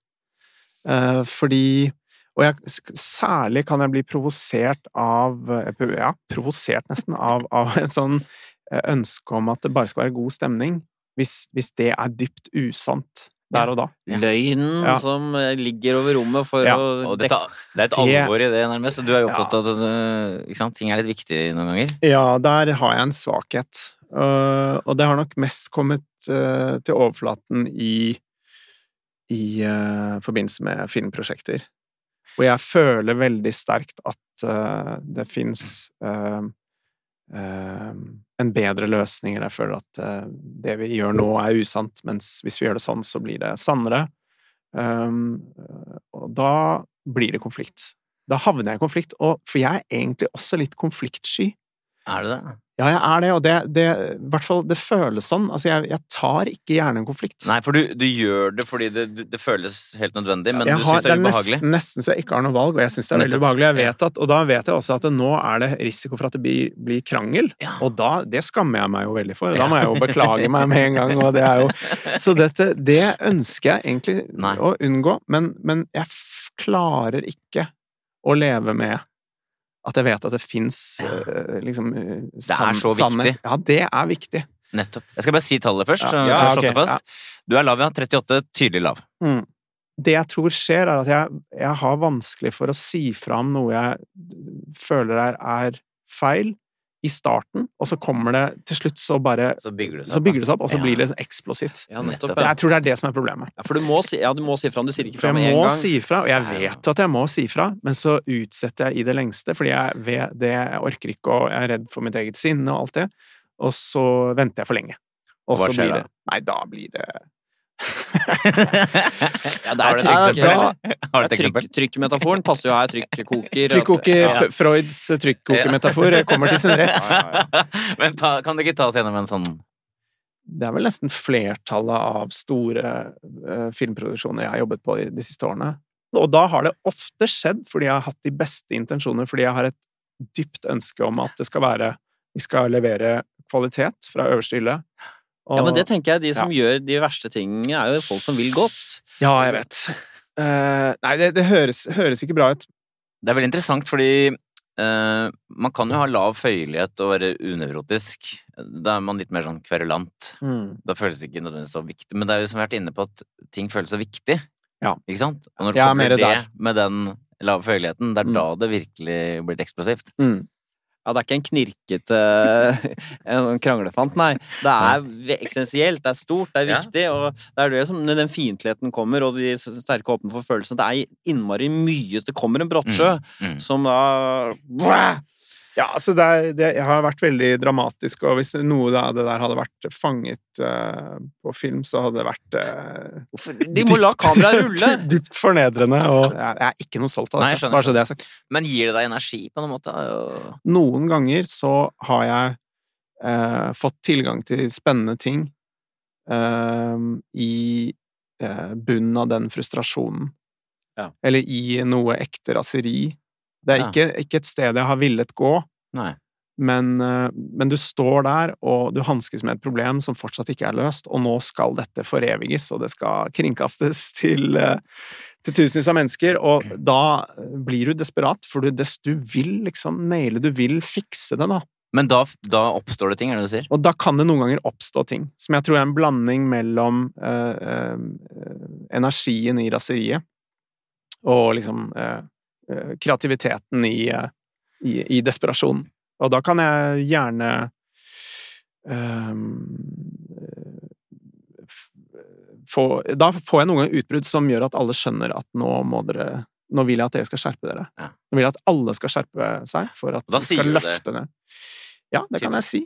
Uh, fordi Og jeg, særlig kan jeg bli provosert av eh, Ja, provosert nesten av, av et sånn ønske om at det bare skal være god stemning, hvis, hvis det er dypt usant der og da. Løgnen Ja. som eh, ligger over rommet for Ja, å dekke det er et alvor i det, nærmest. Du er jo opptatt av at ikke sant? ting er litt viktig noen ganger. Ja, der har jeg en svakhet. Øh, og det har nok mest kommet til overflaten i i forbindelse med filmprosjekter. Og jeg føler veldig sterkt at det fins en bedre løsning, eller jeg føler at øh, det vi gjør nå, er usant, mens hvis vi gjør det sånn, så blir det sannere. Um, og da blir det konflikt. Da havner jeg i konflikt, og, for jeg er egentlig også litt konfliktsky. Er det det? Ja, jeg er det, og det, det, i hvert fall, det føles sånn. Altså, jeg, jeg tar ikke gjerne en konflikt. Nei, for du, du gjør det fordi det, det føles helt nødvendig, men jeg du syns det er ubehagelig? nest- ubehagelig? nesten så jeg ikke har noe valg, og jeg syns det er veldig ubehagelig. Jeg vet at, og da vet jeg også at nå er det risiko for at det blir, blir krangel, Ja. og da, det skammer jeg meg jo veldig for. Da må jeg jo beklage meg med en gang, og det er jo Så dette, det ønsker jeg egentlig Nei. å unngå, men, men jeg klarer ikke å leve med at jeg vet at det fins Ja. liksom eh, er sann- så viktig. Ja, det er viktig. Nettopp. Jeg skal bare si tallet først, Ja. så Ja, okay. det fast. Du er lav, ja. 38. Tydelig lav. Mm. Det jeg tror skjer, er at jeg, jeg har vanskelig for å si fra om noe jeg føler er, er feil i starten, og så kommer det til slutt så bare Så bygger det seg Så bygger det seg opp, og så Ja. blir det eksplosivt. Ja, Nettopp. Ja. Jeg tror det er det som er problemet. Ja, for du må si, ja, du må si fra om du sier ikke fra med jeg må si fra, og jeg vet jo at jeg må si fra, men så utsetter jeg i det lengste, fordi jeg vet det, jeg orker ikke, og jeg er redd for mitt eget sinne og alt det, og så venter jeg for lenge. Og Hva så skjer blir da? det Nei, da blir det Ja, det er trykk, et trykk, trykkmetaforen passer jo her. Trykkoker. Trykkoker, Ja. Freuds trykkokermetafor kommer til sin rett. Ja, ja, ja. Men ta, kan det ikke ta oss gjennom en sånn Det er vel nesten flertallet av store uh, filmproduksjoner jeg har jobbet på de siste årene. Og da har det ofte skjedd fordi jeg har hatt de beste intensjoner, fordi jeg har et dypt ønske om at det skal være Vi skal levere kvalitet fra øverste hylle. Og- ja, men det tenker jeg, de som gjør de verste tingene, er jo folk som vil godt. Ja, jeg vet. Uh, nei, det, det høres, høres ikke bra ut. Det er veldig interessant, fordi uh, man kan jo ha lav føyelighet og være unevrotisk. Da er man litt mer sånn kverulant. Da føles det ikke nødvendigvis så viktig. Men det er jo som vi har vært inne på, at ting føles så viktig. Ja. Ikke sant? Og når du Jeg er mer det der. med den lave føyeligheten, det er Mm. da det virkelig blir eksplosivt. Mm. Ja, det er ikke en knirkete en kranglefant, nei. Det er eksistensielt, det er stort, det er Ja. viktig, og det er det som når den fiendtligheten kommer, og de sterke åpne for følelsene. Det er innmari mye Det kommer en brottsjø Mm. som da Ja, altså det, er, det har vært veldig dramatisk, og hvis noe av det der hadde vært fanget uh, på film, så hadde det vært uh, De må la kameraet rulle! Dypt fornedrende, og jeg jeg er ikke noe stolt av Nei, dette. Bare så det er sagt. Men gir det deg energi på noen måte? Og- Noen ganger så har jeg uh, fått tilgang til spennende ting i eh, bunnen av den frustrasjonen. Ja. Eller i noe ekte raseri. Det er Ja. ikke, ikke et sted jeg har villet gå, men, eh, men du står der, og du hanskes med et problem som fortsatt ikke er løst, og nå skal dette foreviges, og det skal kringkastes til, eh, til tusenvis av mennesker, og da blir du desperat, for du, du vil liksom naile, du vil fikse det, da. Men da, da oppstår det ting, er det du sier? Og da kan det noen ganger oppstå ting, som jeg tror er en blanding mellom eh, eh, energien i raseriet og liksom eh, kreativiteten i, eh, i, i desperasjon. Og da kan jeg gjerne um, få, Da får jeg noen ganger utbrudd som gjør at alle skjønner at nå må dere Nå vil jeg at dere skal skjerpe dere. Ja. Nå vil jeg at alle skal skjerpe seg for at da vi skal løfte det. Ja, det kan jeg si.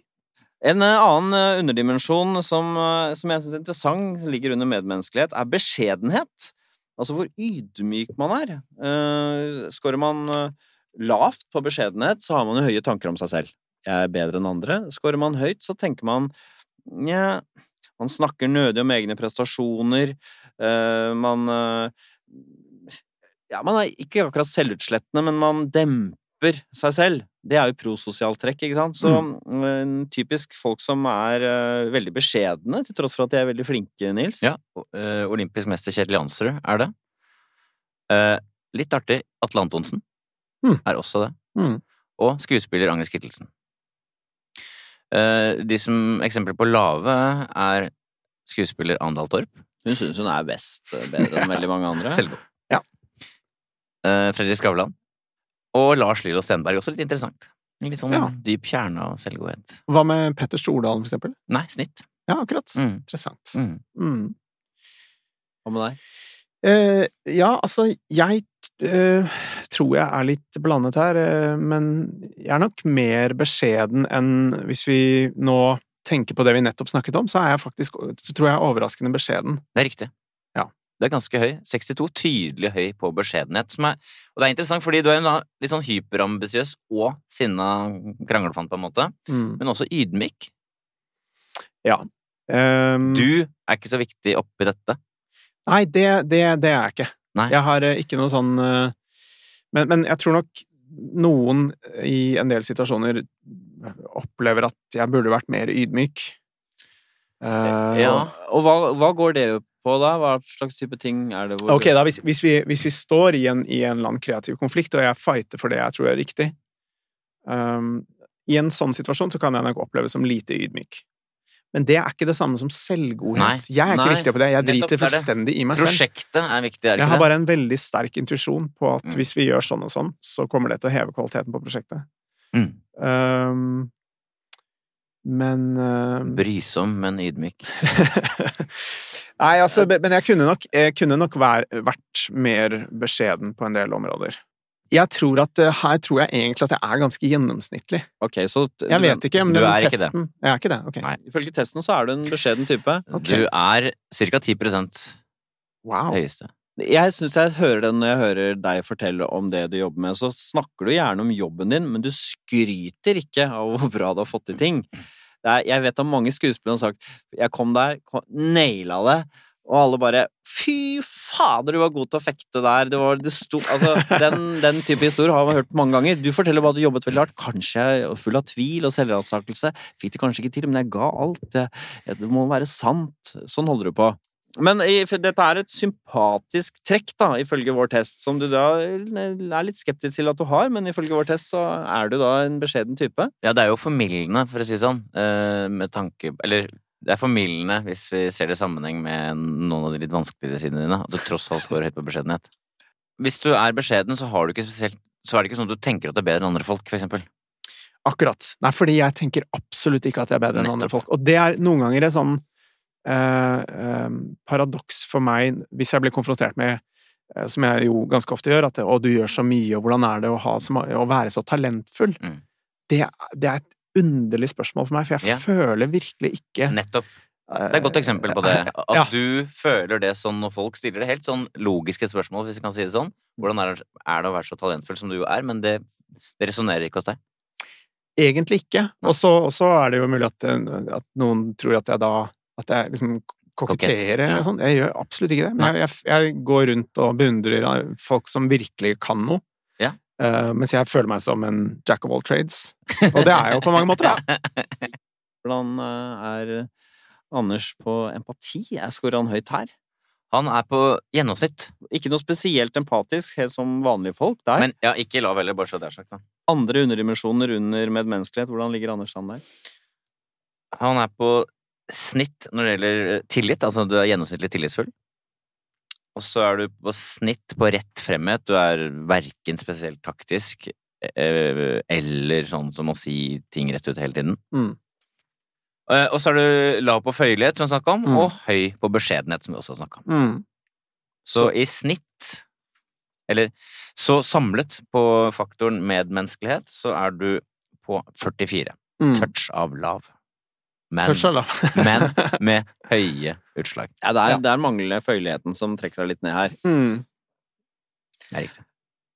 En eh, annen eh, underdimensjon som, eh, som jeg syns er interessant, ligger under medmenneskelighet, er beskjedenhet. Altså hvor ydmyk man er. Uh, Skårer man eh, lavt på beskjedenhet, så har man jo høye tanker om seg selv. Jeg er bedre enn andre. Skårer man høyt, så tenker man Nja Man snakker nødig om egne prestasjoner. Uh, man uh, Ja, man er ikke akkurat selvutslettende, men man demper seg selv. Det er jo prososialt trekk, ikke sant. Så mm, typisk folk som er uh, veldig beskjedne, til tross for at de er veldig flinke, Nils. Ja. eh, olympisk mester Kjetil Jansrud er det. Uh, litt artig, Atle Antonsen Mm. er også det. Mm. Og skuespiller Agnes Kittelsen. De som eksempler på lave er skuespiller Andal Torp. Hun synes hun er best, bedre enn veldig mange andre. Selvgod. Ja. Fredrik Skavlan. Og Lars Lillo Stenberg, også litt interessant. En Litt sånn Ja. dyp kjerne av selvgodhet. Hva med Petter Stordalen, for eksempel? Nei, snitt. Ja, akkurat. Mm. Interessant. Mm. Mm. Hva med deg? Eh, ja, altså, jeg eh, tror jeg er litt blandet her, eh, men jeg er nok mer beskjeden enn hvis vi nå tenker på det vi nettopp snakket om, så er jeg faktisk, så tror jeg er overraskende beskjeden. Det er riktig. Ja. Du er ganske høy. 62. Tydelig høy på beskjedenhet. Som er, og det er interessant, fordi du er en litt sånn hyperambisiøs og sinna kranglefant, på en måte. Mm. Men også ydmyk. Um, Du er ikke så viktig oppi dette. Nei, det, det, det er jeg ikke. Nei. Jeg har eh, ikke noe sånn eh, men, men jeg tror nok noen i en del situasjoner opplever at jeg burde vært mer ydmyk. Uh, Ja. Og hva, hva går det på da? Hva slags type ting er det hvor Ok, da, hvis, hvis, vi, hvis vi står i en, i en eller annen kreativ konflikt, og jeg fighter for det jeg tror er riktig um, I en sånn situasjon så kan jeg nok oppleves som lite ydmyk. Men det er ikke det samme som selvgodhet. Nei. Jeg er ikke Nei. riktig på det. Jeg driter er fullstendig i meg selv. Prosjektet er viktig, er det Jeg har bare en veldig sterk intuisjon på at Mm. hvis vi gjør sånn og sånn, så kommer det til å heve kvaliteten på prosjektet. Mm. Um, men uh, Brysom, men ydmyk. Nei, altså, men jeg kunne nok, jeg kunne nok vær, vært mer beskjeden på en del områder. Jeg tror at eh, her tror jeg egentlig at jeg er ganske gjennomsnittlig. Ok, så Jeg vet ikke, men du er testen, ikke det. Jeg er ikke det, ok. Nei. Ifølge testen så er du en beskjeden type. Okay. Du er ca. 10% Wow. høyeste. Jeg syns jeg hører det når jeg hører deg fortelle om det du jobber med. Så snakker du gjerne om jobben din, men du skryter ikke av hvor bra du har fått til ting. Er, jeg vet at mange skuespillere har sagt 'jeg kom der, kom, naila det', og alle bare 'fy fader, du var god til å fekte der', det var det sto Altså, den, den type historier har man hørt mange ganger. Du forteller bare at du jobbet veldig hardt, kanskje full av tvil og selvransakelse. Fikk det kanskje ikke til, men jeg ga alt. Jeg, det må være sant. Sånn holder du på. Men dette er et sympatisk trekk, da, ifølge vår test, som du da er litt skeptisk til at du har, men ifølge vår test så er du da en beskjeden type. Ja, det er jo formildende, for å si det sånn, eh, med tanke Eller det er formildende hvis vi ser det i sammenheng med noen av de litt vanskeligere sidene dine, at du tross alt scorer høyt på beskjedenhet. Hvis du er beskjeden, så har du ikke spesielt Så er det ikke sånn at du tenker at du er bedre enn andre folk, for eksempel. Akkurat. Nei, fordi jeg tenker absolutt ikke at jeg er bedre enn andre folk. Og det er noen ganger en sånn eh, eh, paradoks for meg hvis jeg blir konfrontert med eh, som jeg jo ganske ofte gjør, at 'å, du gjør så mye', og 'hvordan er det å, ha så, å være så talentfull'? Mm. Det, det er et underlig spørsmål for meg, for jeg Ja. føler virkelig ikke Nettopp. eh, Det er et godt eksempel på det. At Ja. du føler det sånn når folk stiller det helt sånn logiske spørsmål, hvis vi kan si det sånn. Hvordan er det, er det å være så talentfull som du jo er? Men det, det resonnerer ikke hos deg. Egentlig ikke. Og så er det jo mulig at, eh, at noen tror at jeg da At jeg liksom koketterer og ja. sånn. Jeg gjør absolutt ikke det. Men jeg, jeg, jeg går rundt og beundrer folk som virkelig kan noe. Ja. Uh, mens jeg føler meg som en jack of all trades. Og det er jeg jo på mange måter, da. Hvordan eh, er Anders på empati? Jeg scorer han høyt her. Han er på gjennomsnitt. Ikke noe spesielt empatisk, helt som vanlige folk der. Men ja, ikke lav heller, bare så det er sagt. da. Andre underdimensjoner under medmenneskelighet, hvordan ligger Anders an der? Han er på snitt når det gjelder eh, tillit, altså du er gjennomsnittlig tillitsfull. Og så er du på snitt på rett fremhet. Du er verken spesielt taktisk eh, eller sånn som å si ting rett ut hele tiden. Mm. Eh, Og så er du lav på føyelighet, som vi snakka om, Mm. og høy på beskjedenhet, som vi også har snakka om. Mm. Så i snitt, eller så samlet på faktoren medmenneskelighet, så er du på 44. Mm. Touch av lav. Men, men med høye utslag. Ja, det er, Ja. det er manglende føyeligheten som trekker deg litt ned her. Mm. Det er riktig.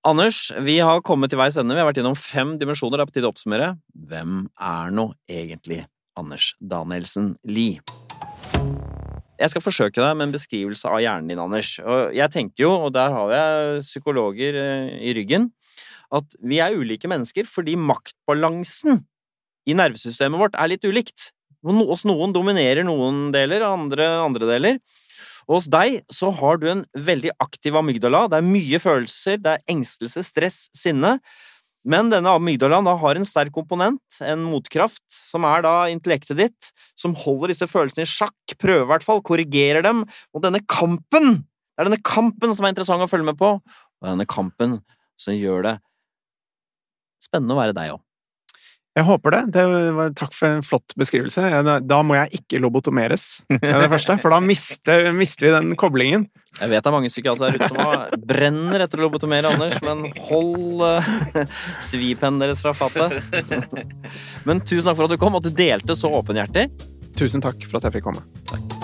Anders, vi har kommet til veis ende. Vi har vært innom fem dimensjoner. Det er på tide å oppsummere. Hvem er nå egentlig Anders Danielsen Lie? Jeg skal forsøke deg med en beskrivelse av hjernen din, Anders. Og jeg tenker jo, og der har jeg psykologer eh, i ryggen, at vi er ulike mennesker fordi maktbalansen i nervesystemet vårt er litt ulikt. Hos noen dominerer noen deler, andre andre deler. Og hos deg så har du en veldig aktiv amygdala. Det er mye følelser, det er engstelse, stress, sinne. Men denne amygdalaen da har en sterk komponent, en motkraft, som er da intellektet ditt, som holder disse følelsene i sjakk, prøver i hvert fall, korrigerer dem, og denne kampen Det er denne kampen som er interessant å følge med på, og denne kampen som gjør det spennende å være deg òg. Jeg håper det. det var, takk for en flott beskrivelse. Da må jeg ikke lobotomeres, det er det første, for da mister, mister vi den koblingen. Jeg vet det er mange psykiatere der ute som brenner etter å lobotomere Anders, men hold uh, svipennen deres fra fatet. Men tusen takk for at du kom, og at du delte så åpenhjertig. Tusen takk for at jeg fikk komme. Takk.